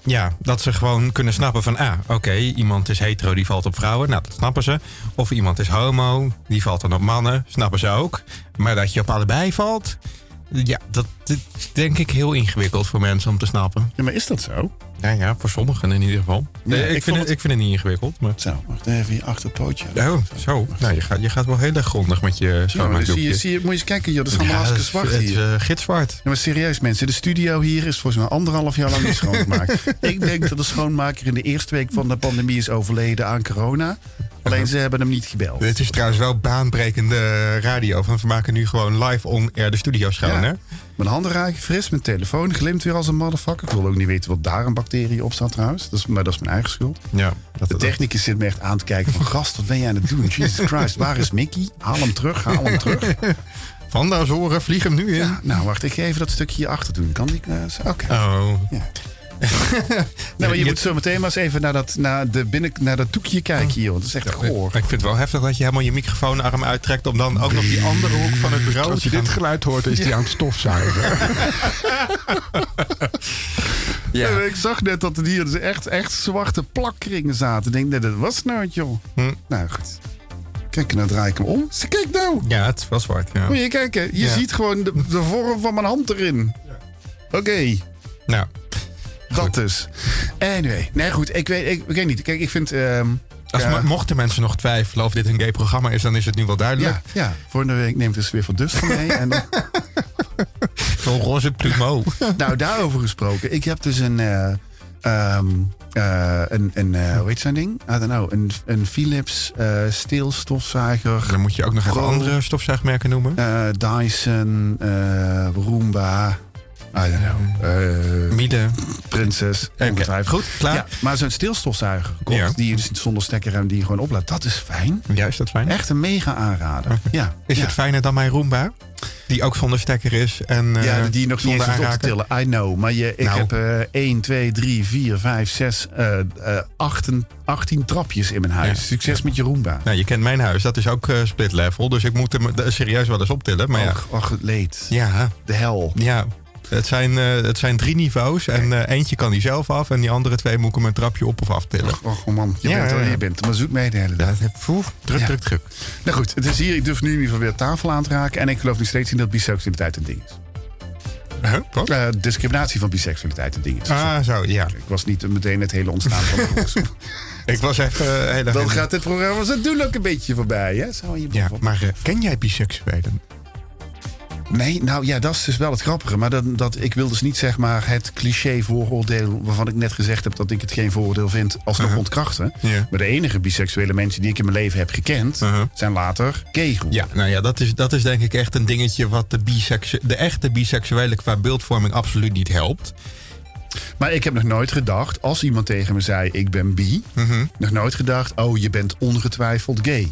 ja, dat ze gewoon kunnen snappen van... Ah, oké, iemand is hetero, die valt op vrouwen. Nou, dat snappen ze. Of iemand is homo, die valt dan op mannen. Snappen ze ook. Maar dat je op allebei valt... Ja, dat is denk ik heel ingewikkeld voor mensen om te snappen. Ja, maar is dat zo? Ja, ja voor sommigen in ieder geval. Ja, ik vind het- het, ik vind het niet ingewikkeld. Maar... Zo, wacht even je achterpootje. Oh, zo. Nou, je gaat, je gaat wel heel erg grondig met je Ja, zie schoonmaakdoekje. je, zie je, moet je eens kijken, joh, dat is allemaal Ja, hartstikke het zwart het hier. is eh, gitzwart. Ja, maar serieus mensen, de studio hier is volgens mij anderhalf jaar lang niet schoongemaakt. ik denk dat de schoonmaker in de eerste week van de pandemie is overleden aan corona. Alleen ze hebben hem niet gebeld. Dit is trouwens wel baanbrekende radio. Want we maken nu gewoon live on-air de studio schoon, Ja. hè? Mijn handen raken fris, mijn telefoon glimt weer als een motherfucker. Ik wil ook niet weten wat daar een bacterie op staat trouwens. Dat is, maar dat is mijn eigen schuld. Ja. Dat, De technicus zit me echt aan te kijken van... gast, wat ben jij aan het doen? Jesus Christ, waar is Mickey? Haal hem terug, haal hem terug. Van de Azoren, vlieg hem nu in. Ja, nou, wacht, ik ga even dat stukje hier achter doen. Kan die? zo? Oké. Oh. Ja. Nou, maar je Je- moet zo meteen maar eens even naar dat, naar de binnen, naar dat doekje kijken hier. Want dat is echt goor. Ik vind het wel heftig dat je helemaal je microfoonarm uittrekt... om dan ook nog die andere hoek van het bureau Als je gaan... dit geluid hoort, is die aan het stofzuigen. Ja. Ik zag net dat er hier dus echt, echt zwarte plakkringen zaten. Ik denk, nee, dat was nou het, joh. Hm. Nou, goed. Kijk, nou draai ik hem om. Zie, Kijk nou. Ja, het was zwart. Ja. Moet je kijken. Je Ja. ziet gewoon de, de vorm van mijn hand erin. Oké. Nou, Dat dus. Anyway. Nee, goed. Ik weet, ik, ik weet niet. Kijk, ik vind... ehm, als, ja, mochten mensen nog twijfelen of dit een gay programma is, dan is het nu wel duidelijk. ja, ja, volgende week neemt dus weer van Dust van mee. en, Zo'n roze plumeau. nou, daarover gesproken. Ik heb dus een... eh, ehm, eh, een, een eh, hoe heet zo'n ding? I don't know. Een, een Philips eh steelstofzuiger. Dan moet je ook nog even Pro- andere stofzuigmerken noemen. Dyson. Roomba. I don't know. eh, Miele. Prinses. ongetwijfeld. Goed, klaar. Ja, maar zo'n stilstofzuiger gekocht, Ja. die je dus zonder stekker en die je gewoon oplaadt. Dat is fijn. Juist, dat fijn. Echt een mega aanrader. Ja. Is ja. het fijner dan mijn Roomba? Die ook zonder stekker is. En, eh, Ja, die je nog zonder hoeft op te aanraken. tillen. I know. Maar je, ik Nou. heb eh 1, 2, 3, 4, 5, 6, eh, eh, 18, 18 trapjes in mijn huis. Ja. Succes met je Roomba. Nou, je kent mijn huis, dat is ook eh, split level. Dus ik moet hem eh, serieus wel eens optillen. Maar ja, Och, och, het leed. ja, De hel. ja. Het, zijn, eh, het zijn drie niveaus. En eh, eentje kan die zelf af. En die andere twee moet ik hem een trapje op of aftillen. Och, oh man, je, Ja, bent, er- je bent er maar zoek mee de hele dag. Poef, druk, Ja. druk, druk. Nou goed, het is hier. Ik durf nu in ieder geval weer tafel aan te raken. En ik geloof nog steeds in dat biseksualiteit een ding is. Huh? Eh, discriminatie van biseksualiteit een ding is. Ah, zo, ja. Ik was niet meteen het hele ontstaan van de. Ik was even heel erg... Dan gaat dit programma ook een beetje voorbij, hè? Zo in je Ja, maar ken jij biseksuelen? Nee, nou ja, dat is dus wel het grappige. Maar dat, dat, ik wil dus niet zeg maar het cliché vooroordeel... waarvan ik net gezegd heb dat ik het geen vooroordeel vind... alsnog Uh-huh. ontkrachten. Maar de enige biseksuele mensen die ik in mijn leven heb gekend... Uh-huh. zijn later gay geworden. Ja, nou ja, dat is, dat is denk ik echt een dingetje wat de, biseksu de echte biseksuele qua beeldvorming absoluut niet helpt. Maar ik heb nog nooit gedacht, als iemand tegen me zei... ik ben bi, Mhm. nog nooit gedacht... oh, je bent ongetwijfeld gay.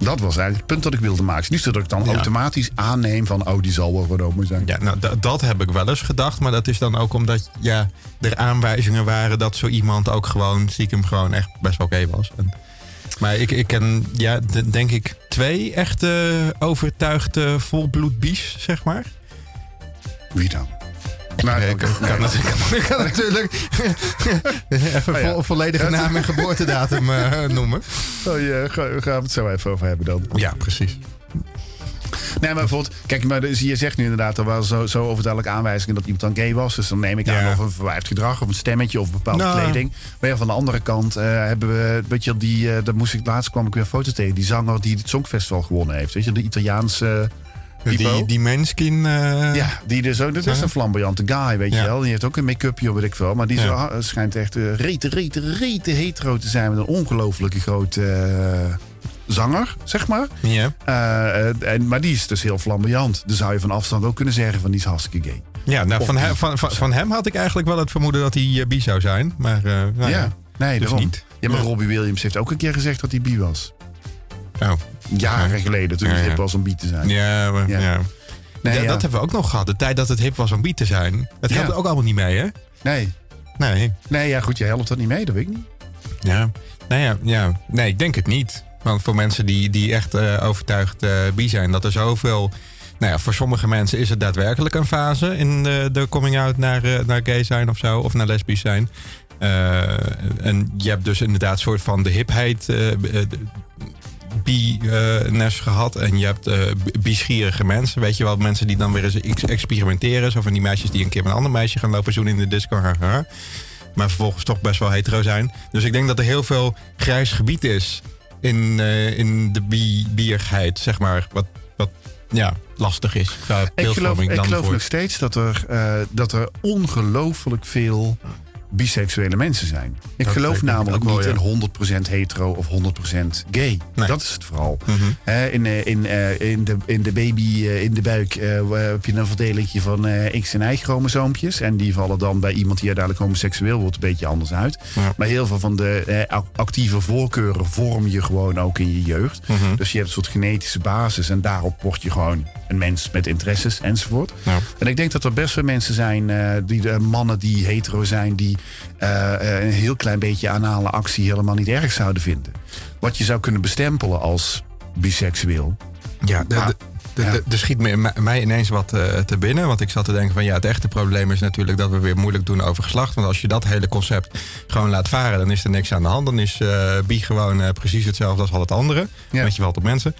Dat was eigenlijk het punt dat ik wilde maken. Niet zo dat ik dan Ja. automatisch aanneem van... oh, die zal wel over zijn. Ja, nou, da- dat heb ik wel eens gedacht. Maar dat is dan ook omdat ja, er aanwijzingen waren dat zo iemand ook gewoon stiekem gewoon echt best wel oké was. En, maar ik, ik ken, ja, denk ik, twee echte overtuigde volbloed bies, zeg maar. Wie dan? Nou, kan, natuurlijk, kan natuurlijk even Oh ja. vo- volledige naam en geboortedatum eh, noemen. Oh, ja, ga- gaan we het zo even over hebben dan. Ja, precies. Nee, maar bijvoorbeeld, kijk, maar dus je zegt nu inderdaad er waren zo, zo overduidelijk aanwijzingen dat iemand dan gay was. Dus dan neem ik aan Ja. of een verwijfd gedrag of een stemmetje of bepaalde Nou. kleding. Maar ja, van de andere kant eh, hebben we, weet je, die, daar moest ik laatst kwam ik weer een foto tegen, die zanger die het Songfestival gewonnen heeft. Weet je, de Italiaanse. Die, die Manskin. eh, ja, die dus ook, dat is een flamboyante guy, weet je wel. Die heeft ook een make-upje, weet ik veel. Maar die Ja. zo, schijnt echt eh, rete, rete, rete hetero te zijn met een ongelofelijke grote eh, zanger, zeg maar. ja. En, maar die is dus heel flamboyant. Dus zou je van afstand ook kunnen zeggen van die is hartstikke gay. Ja, nou, van, hem, van, van, van hem had ik eigenlijk wel het vermoeden dat hij bi zou zijn. Maar nou, ja. nee, dus daarom. niet. Ja, maar. Robbie Williams heeft ook een keer gezegd dat hij bi was. Oh. Jaren geleden, toen het hip was om bi te zijn. Ja, maar, Ja. Nee, Ja, ja. dat hebben we ook nog gehad. De tijd dat het hip was om bi te zijn. Het Ja. helpt ook allemaal niet mee, hè? nee. Nee. nee, ja goed, je helpt dat niet mee, dat weet ik niet. Ja. Nou ja, ja. Nee, ik denk het niet. Want voor mensen die, die echt eh, overtuigd eh, bi zijn, dat er zoveel. Nou ja, voor sommige mensen is het daadwerkelijk een fase in de, de coming out naar, eh, naar gay zijn of zo, of naar lesbisch zijn. En je hebt dus inderdaad een soort van de hipheid. de- bi-ness gehad. En je hebt bischierige mensen. Weet je wel, mensen die dan weer eens ex- experimenteren. Zo van die meisjes die een keer met een ander meisje gaan lopen zoenen in de disco. haha. Maar vervolgens toch best wel hetero zijn. Dus ik denk dat er heel veel grijs gebied is in, eh, in de bi- bierigheid, zeg maar. Wat, wat ja, lastig is. Ik geloof, ik geloof nog steeds dat er, eh, dat er ongelooflijk veel biseksuele mensen zijn. Ik Dat geloof namelijk wel, niet ja. in 100% hetero of 100% gay. Nee. Dat is het vooral. Mhm. In, eh, in, eh, in, de, in de baby, eh, in de buik, heb je een verdelingje van X- en Y-chromosoompjes. En die vallen dan bij iemand die uiteindelijk homoseksueel wordt een beetje anders uit. Ja. Maar heel veel van de ac- actieve voorkeuren vorm je gewoon ook in je jeugd. Mhm. Dus je hebt een soort genetische basis. En daarop word je gewoon een mens met interesses enzovoort. Ja. En ik denk dat er best wel mensen zijn, die, de mannen die hetero zijn, die een heel klein beetje anale actie helemaal niet erg zouden vinden. Wat je zou kunnen bestempelen als biseksueel. Ja, de- Maar de- de- Ja. de- Er schiet me, mij- ineens wat eh, te binnen. Want ik zat te denken van ja, het echte probleem is natuurlijk dat we weer moeilijk doen over geslacht. Want als je dat hele concept gewoon laat varen, dan is er niks aan de hand. Dan is eh bi gewoon eh, precies hetzelfde als al het andere. Ja. Weet je wel, op mensen.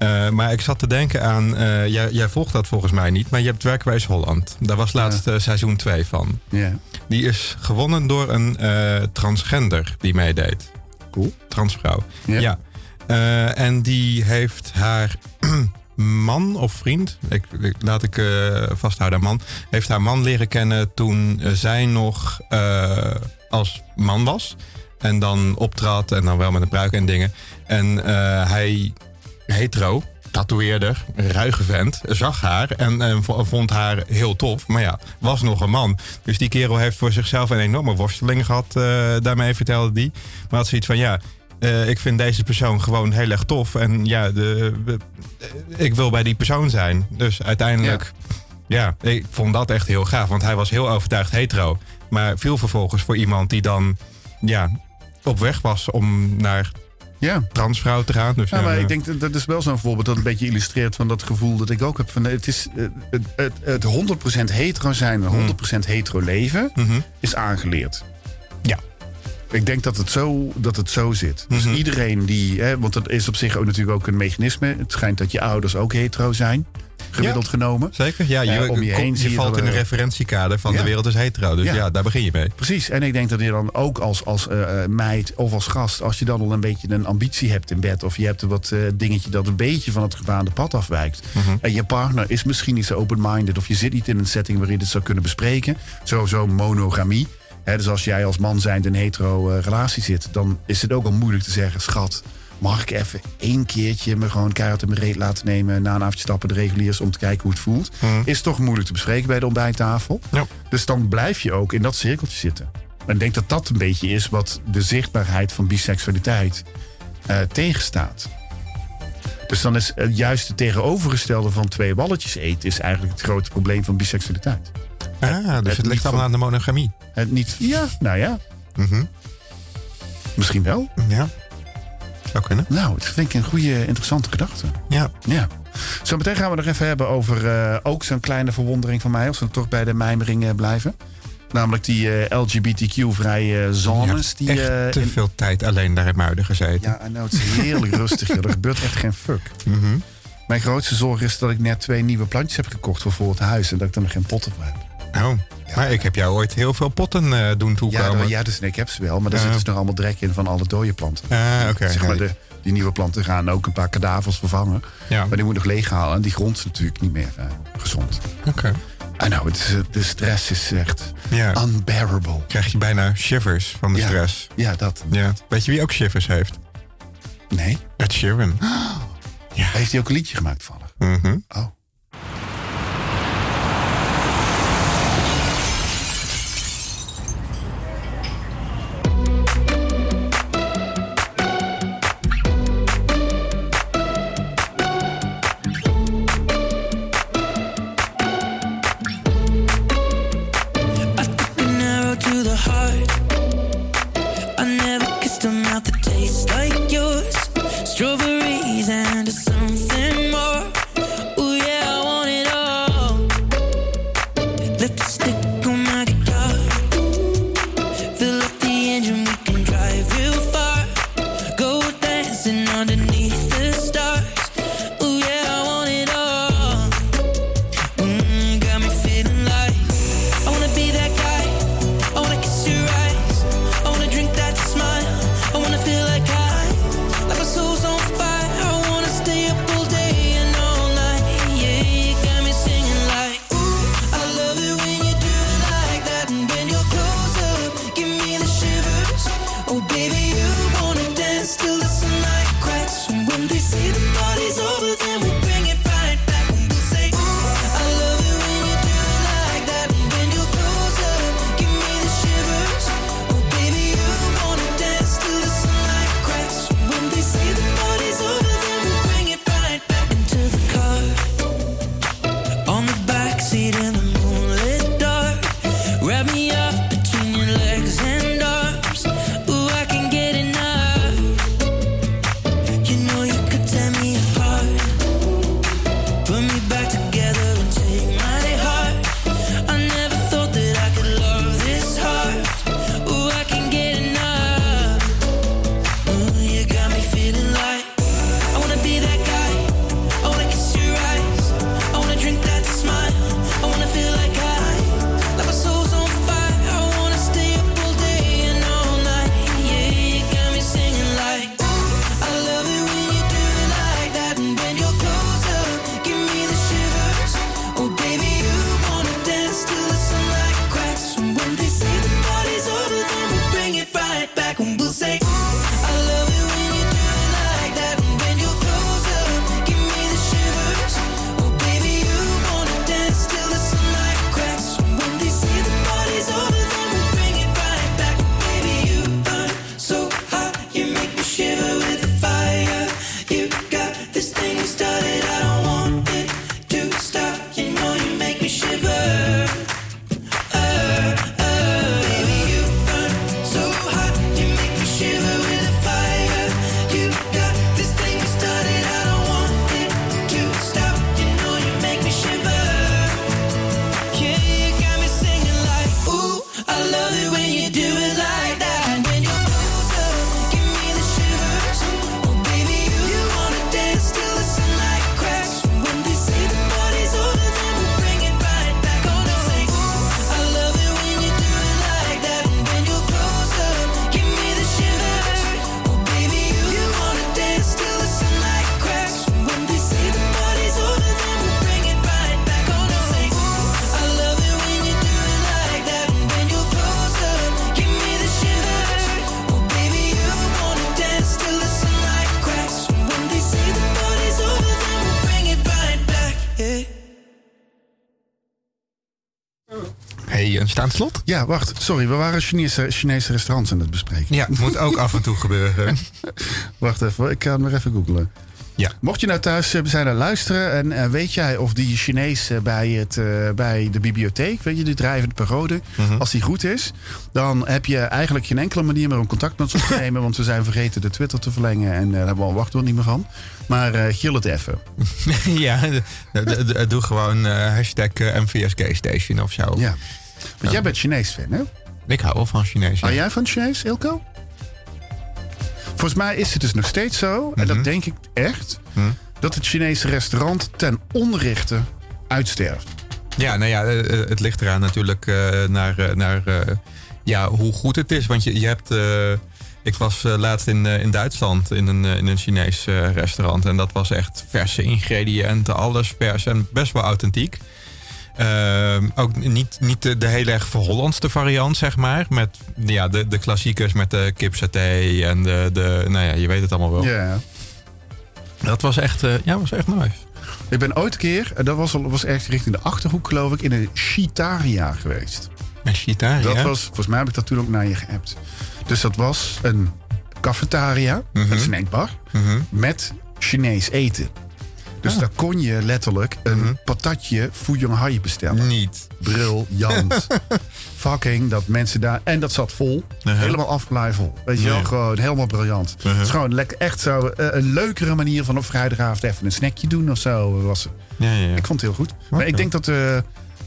Eh, maar ik zat te denken aan, eh, jij, jij volgt dat volgens mij niet, maar je hebt Werkwijs Holland. Daar was laatst eh, seizoen 2 van. Ja. Die is gewonnen door een transgender die meedeed. Cool. Transvrouw. Ja. Ja. En die heeft haar man of vriend, ik, ik- laat ik vasthouden aan man, heeft haar man leren kennen toen zij nog als man was. En dan optrad en dan wel met een pruik en dingen. En hij, hetero, tatoeëerder, ruige vent, zag haar en, en vo- vond haar heel tof. Maar ja, was nog een man. Dus die kerel heeft voor zichzelf een enorme worsteling gehad. eh, daarmee vertelde die. Maar had zoiets van, ja, eh, ik vind deze persoon gewoon heel erg tof. En ja, de, eh, ik wil bij die persoon zijn. Dus uiteindelijk, ja. ik vond dat echt heel gaaf. Want hij was heel overtuigd hetero. Maar viel vervolgens voor iemand die dan, ja, op weg was om naar Ja. transvrouw te gaan. Dus, Ja, maar ik denk dat dat is wel zo'n voorbeeld dat een beetje illustreert van dat gevoel dat ik ook heb. Van, het is eh, het, het, het 100% hetero zijn en 100% hetero leven Mhm. is aangeleerd. Ja. Ik denk dat het zo, dat het zo zit. Dus Mhm. iedereen die, hè, want dat is op zich ook natuurlijk ook een mechanisme. Het schijnt dat je ouders ook hetero zijn, gemiddeld genomen. Zeker, ja. Je, Eh, om je heen je valt in een referentiekader van ja. de wereld is hetero. Dus Ja. ja. daar begin je mee. Precies. En ik denk dat je dan ook als, als eh, eh, meid of als gast, als je dan al een beetje een ambitie hebt in bed, of je hebt een wat dingetje dat een beetje van het gebaande pad afwijkt. En je partner is misschien niet zo open-minded, of je zit niet in een setting waarin je dit zou kunnen bespreken. Sowieso monogamie. Dus als jij als man zijnde in een hetero relatie zit, dan is het ook al moeilijk te zeggen, schat. Mag ik even één keertje me gewoon keihard in mijn reet laten nemen... na een avondje stappen de reguliers om te kijken hoe het voelt? Is toch moeilijk te bespreken bij de ontbijttafel. Ja. Dus dan blijf je ook in dat cirkeltje zitten. En ik denk dat dat een beetje is wat de zichtbaarheid van biseksualiteit eh, tegenstaat. Dus dan is het juist het tegenovergestelde van twee balletjes eten... is eigenlijk het grote probleem van biseksualiteit. Ah, dus het ligt allemaal aan de monogamie. Het niet, ja, nou ja, Mhm. misschien wel. Ja, zou kunnen. Nou, dat vind ik een goede, interessante gedachte. Ja. Ja. Zometeen gaan we nog even hebben over eh, ook zo'n kleine verwondering van mij... als we toch bij de mijmering eh, blijven. Namelijk die eh, LGBTQ-vrije zones. Je die, eh, te in- veel tijd alleen daar in Muiden gezeten. Ja, know, het is heerlijk rustig. joh. Er gebeurt echt geen fuck. Mhm. Mijn grootste zorg is dat ik net twee nieuwe plantjes heb gekocht voor voor het huis... en dat ik er nog geen potten voor heb. Oh, maar ik heb jou ooit heel veel potten eh, doen Ja, toekomen. nou, ja dus, nee, ik heb ze wel, maar daar Ja. zit dus nog allemaal drek in van alle dode planten. Ah, oké. zeg maar, de, die nieuwe planten gaan ook een paar kadavers vervangen. Ja, Maar die moet nog leeghalen en die grond is natuurlijk niet meer eh, gezond. oké. Know, het is, eh, de stress is echt Ja. unbearable. Krijg je bijna shivers van de Ja. stress. Ja, dat. Ja. Weet je wie ook shivers heeft? Nee. Ed Sheeran. Heeft hij ook een liedje gemaakt vallen? Mhm. Oh. Ja, wacht. Sorry, we waren Chinese, Chinese restaurants aan het bespreken. Ja, moet ook af en toe gebeuren. Wacht even, ik kan hem weer even googlen. Ja. Mocht je nou thuis eh, zijn aan het luisteren en eh, weet jij of die Chinees eh, bij, het, bij de bibliotheek, weet je, die drijvende pagode, als die goed is, dan heb je eigenlijk geen enkele manier meer om contact met ons op te nemen, want we zijn vergeten de Twitter te verlengen en daar hebben we al wachtwoord niet meer van. Maar eh gil het even. ja, d- d- d- doe gewoon hashtag MVSK Station of zo. Ja. Want jij bent Chinees fan, hè? Ik hou wel van Chinees. ja. Hou jij van Chinees, Ilko? Volgens mij is het dus nog steeds zo, en dat denk ik echt, dat het Chinese restaurant ten onrechte uitsterft. Ja, nou ja, eh, eh, het ligt eraan natuurlijk eh, naar, naar ja, hoe goed het is. Want je, je hebt. ik was laatst in, in Duitsland in een, in een Chinees restaurant. En dat was echt verse ingrediënten, alles vers en best wel authentiek. Ehm, ook niet, niet de, de hele erg verhollandste variant, zeg maar. Met ja, de, de klassiekers met de kipsaté en de, de. Nou ja, je weet het allemaal wel. Ja. Dat was echt, eh, ja, was echt nice. Ik ben ooit een keer, en dat was, al, was ergens richting de Achterhoek geloof ik, in een Shitaria geweest. En Shitari, Dat was, volgens mij heb ik dat toen ook naar je geappt. Dus dat was een cafetaria, Mhm. een snackbar, met Chinees eten. Dus Ah. daar kon je letterlijk een Mhm. patatje Fuyong Hai bestellen. Niet. Briljant. Fucking, dat mensen daar... En dat zat vol. Uh-huh. Helemaal afgeleid vol. Weet je wel, gewoon helemaal briljant. Uh-huh. Het is gewoon lekker, echt zo eh, een leukere manier van op vrijdagavond even een snackje doen of zo. Was het. Ja, ja, ja. Ik vond het heel goed. Maar ik denk dat... eh,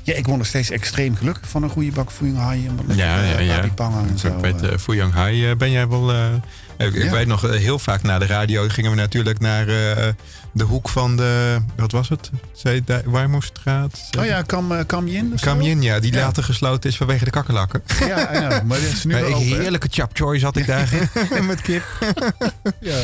ja, ik word nog steeds extreem gelukkig van een goede bak Fuyong Hai. En Ja, ja, eh, ja. en zo. Weet, eh. uh, Fuyang Hai eh, ben jij wel... eh, ik ik Ja. weet nog, eh, heel vaak na de radio gingen we natuurlijk naar eh, de hoek van de... Wat was het? Warmoestraat? oh ja, Kam, uh, Kam Yin of zo? Kam Yin, ja. Die Ja. later gesloten is vanwege de kakkerlakken. Ja, know, maar dat is nu Maar open, heerlijke chap choy zat ik daar met kip. Ja.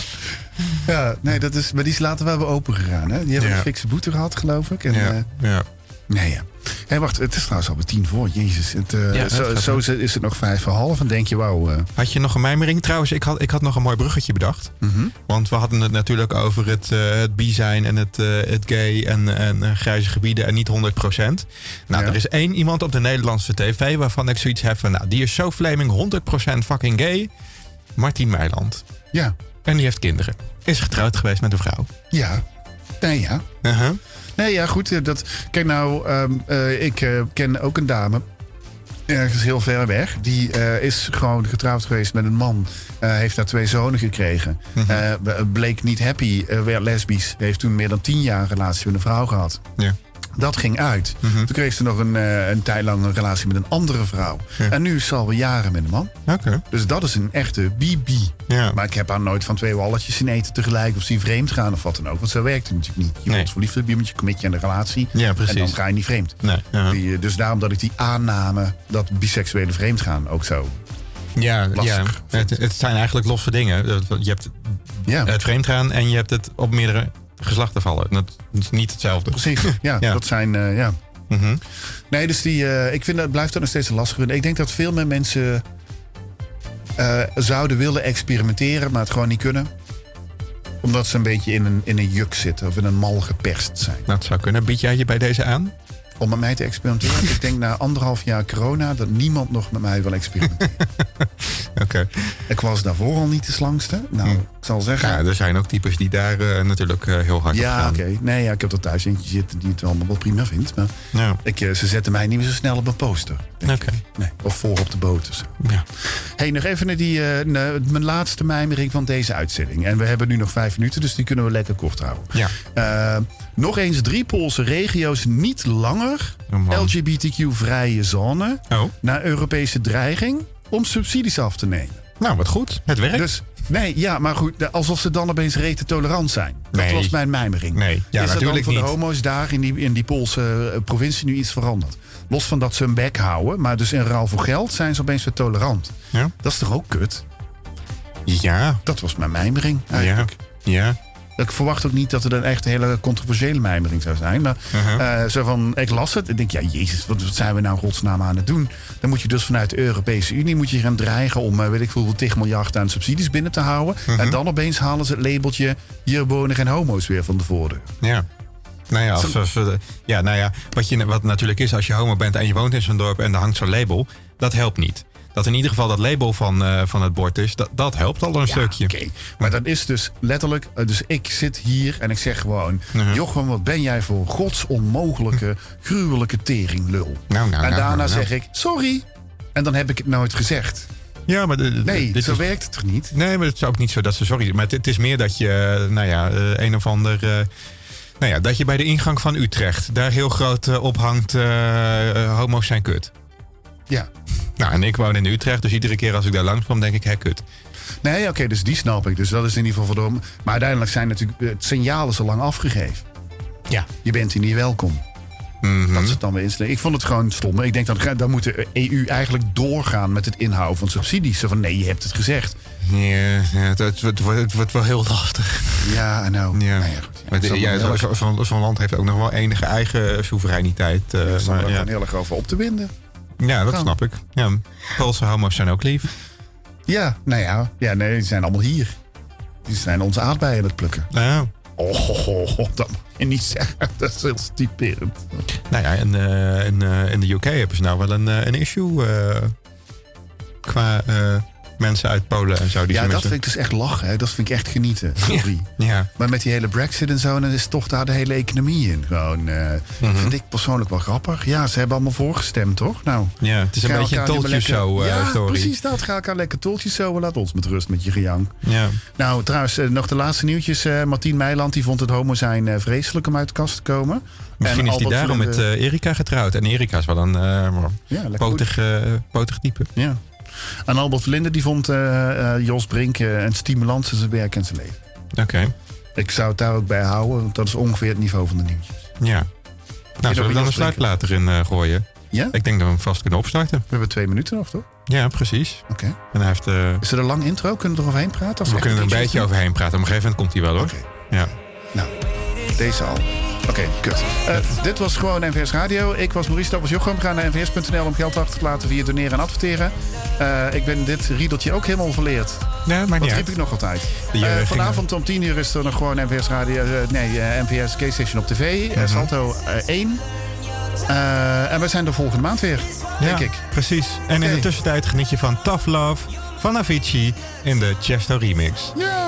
ja, nee, dat is, maar die is later wel weer open gegaan. Hè? Die hebben Ja. een fikse boete gehad, geloof ik. En, Ja, eh, ja. Nee, ja. Hé, wacht, het is trouwens alweer tien voor. Jezus. Het, eh, Ja, zo, zo is het- is het nog vijf voor half. En denk je, wauw. eh, Had je nog een mijmering? Trouwens, ik had, ik had nog een mooi bruggetje bedacht. mhm. Want we hadden het natuurlijk over het, eh het bi zijn en het, het gay en, en grijze gebieden en niet 100%. Nou, Ja. er is één iemand op de Nederlandse tv waarvan ik zoiets heb van... Nou, die is zo flaming 100% fucking gay. Martien Meiland. Ja, En die heeft kinderen. Is getrouwd geweest met een vrouw. ja. Nee, ja. Uh-huh. Nee, ja, goed. eh, Dat, kijk nou, ehm, eh, ik eh, ken ook een dame. Ergens heel ver weg. Die is gewoon getrouwd geweest met een man. heeft daar twee zonen gekregen. Mhm. Eh, bleek niet happy, werd lesbisch. Heeft toen meer dan tien jaar een relatie met een vrouw gehad. Ja. Dat ging uit. Mhm. Toen kreeg ze nog een, eh, een tijd lang een relatie met een andere vrouw. Ja. En nu is ze alweer jaren met een man. Oké. Dus dat is een echte bibi. Ja. Maar ik heb haar nooit van twee walletjes zien eten tegelijk. Of zien vreemd gaan of wat dan ook. Want zo werkt het natuurlijk niet. Je Nee. wordt verliefd op iemand, je commit je aan de relatie. Ja, precies. En dan ga je niet vreemd. Nee. Die, eh, dus daarom dat ik die aanname dat biseksuele vreemdgaan ook zo. Ja, ja. Het, het zijn eigenlijk losse dingen. Je hebt Ja, het vreemdgaan en je hebt het op meerdere geslachten vallen. Dat is niet hetzelfde. precies. Ja, Ja. dat zijn, eh, ja. Mhm. Nee, dus die, eh, ik vind dat blijft dat nog steeds een lastige. Ik denk dat veel meer mensen eh, zouden willen experimenteren, maar het gewoon niet kunnen. Omdat ze een beetje in een, in een juk zitten of in een mal geperst zijn. Dat zou kunnen. Bied jij je bij deze aan? Om met mij te experimenteren. ik denk na anderhalf jaar corona dat niemand nog met mij wil experimenteren. Oké. Ik was daarvoor al niet de slangste. Nou, ik zal zeggen... Ja, er zijn ook types die daar eh, natuurlijk eh, heel hard op Ja, gaan. oké. Nee, ja, ik heb er thuis eentje zitten die het allemaal wel prima vindt. Maar Ja. ik, eh, ze zetten mij niet meer zo snel op een poster. ik. Nee, of voor op de boot. Ja. hey, nog even naar die, mijn laatste mijmering van deze uitzending. En we hebben nu nog vijf minuten, dus die kunnen we lekker kort houden. Ja. Nog eens drie Poolse regio's niet langer Oh. LGBTQ-vrije zone... Oh, naar Europese dreiging om subsidies af te nemen. nou wat goed. Het werkt. Dus nee, ja, maar goed, alsof ze dan opeens rete tolerant zijn. Dat was mijn mijmering. Nee, ja, is er dan voor niet. de homo's daar in die, in die Poolse eh, provincie nu iets veranderd? Los van dat ze hun bek houden, maar dus in ruil voor geld zijn ze opeens weer tolerant. Ja. Dat is toch ook kut? Ja. Dat was mijn mijmering Ja. eigenlijk. Ja. Ik verwacht ook niet dat het een echt hele controversiële mijmering zou zijn. Maar Uh-huh. eh, zo van, ik las het en denk, ja, jezus, wat, wat zijn we nou godsnaam aan het doen? Dan moet je dus vanuit de Europese Unie moet je gaan dreigen om, eh, weet ik veel, 10 miljard aan subsidies binnen te houden. Uh-huh. En dan opeens halen ze het labeltje, hier wonen geen homo's weer van de voordeur. Ja. Nou ja, als, als de- ja, nou ja wat, je, wat natuurlijk is als je homo bent en je woont in zo'n dorp en er hangt zo'n label, dat helpt niet. Dat in ieder geval dat label van, eh, van het bord is, dat, dat helpt al een stukje. Oké, maar dat is dus letterlijk, eh, dus ik zit hier en ik zeg gewoon, Uh-huh. Jochem, wat ben jij voor godsonmogelijke, gruwelijke teringlul. Nou, nou, en nou, daarna nou, nou. zeg ik, sorry. En dan heb ik het nooit gezegd. Ja, maar de- Nee, dit zo is, werkt het toch niet? Nee, maar het is ook niet zo dat ze sorry. Maar het, het is meer dat je, eh, nou ja, een of ander. nou ja, dat je bij de ingang van Utrecht daar heel groot ophangt. eh, homo's zijn kut. Ja. Nou, en ik woon in Utrecht, dus iedere keer als ik daar langskom, denk ik, hé, kut. Nee, oké, dus die snap ik. Dus dat is in ieder geval de... Maar uiteindelijk zijn natuurlijk het signaal is al lang afgegeven. Ja. Je bent hier niet welkom. Mhm. Dat is het dan weer instellen. Ik vond het gewoon stom. Ik denk dat dan moet de EU eigenlijk doorgaan met het inhouden van subsidies. Zo van nee, je hebt het gezegd. Ja, ja, het, het, wordt- het wordt- het wordt wel heel lastig. Ja, I know. Ja. Nou ja, goed. Ja, Maar het de- ja, zo- zo- zo'n land heeft ook nog wel enige eigen soevereiniteit. eh, er is maar ja. gewoon heel erg over op te winden. Ja, dat Kan. snap ik. Ja, Poolse homo's zijn ook lief. Ja, nou ja. Ja, nee, die zijn allemaal hier. Die zijn onze aardbeien aan het plukken. Nou, Oh, ho, ho, dat mag je niet zeggen. Dat is heel typerend. nou ja, in, eh, in, eh, in de UK hebben ze nou wel een, eh, een issue eh, qua eh, mensen uit Polen en zo. Die Ja, dat vind ik dus echt lachen. Hè. Dat vind ik echt genieten. Sorry. Ja, Maar met die hele Brexit en zo, dan is toch daar de hele economie in. Gewoon, eh, Mhm. vind ik persoonlijk wel grappig. Ja, ze hebben allemaal voorgestemd, toch? Nou, ja, het is een beetje een toltje show eh, ja, story. precies dat. Ga elkaar lekker toltjes zo. Laat ons met rust met je gejank. Ja. Nou, trouwens, eh, nog de laatste nieuwtjes. Martien Meiland die vond het homo zijn vreselijk om uit de kast te komen. Misschien En is hij daarom met Erika getrouwd. En Erika is wel een ja, potig, potig type. Ja. En Albert Verlinde die vond eh, eh, Jos Brink eh, een stimulans in zijn werk en zijn leven. Oké, Ik zou het daar ook bij houden, want dat is ongeveer het niveau van de nieuwtjes. ja. Nou, zullen we dan een erin eh, gooien? Ja? Ik denk dat we hem vast kunnen opstarten. We hebben twee minuten nog, toch? Ja, precies. Oké. En hij heeft... Is er een lang intro? Kunnen we er overheen praten? Als we kunnen er een beetje overheen praten. Op een gegeven moment komt hij wel hoor. Ja. Nou, deze al. Oké, kut. Eh, dit was gewoon NVS Radio. Ik was Maurice Tappers Jochem. Ga naar nvs.nl om geld achter te laten via doneren en adverteren. Eh, ik ben dit riedeltje ook helemaal verleerd. Ja, maar niet riep uit. ik nog altijd? Die, eh, vanavond om 10 uur is er nog gewoon NVS Radio. nee, NVS Gay Station op tv. Mhm. eh, Salto eh, 1. Eh, en we zijn er volgende maand weer, denk ik. precies. En in de tussentijd geniet je van Tough Love van Avicii in de Chesto remix. Ja.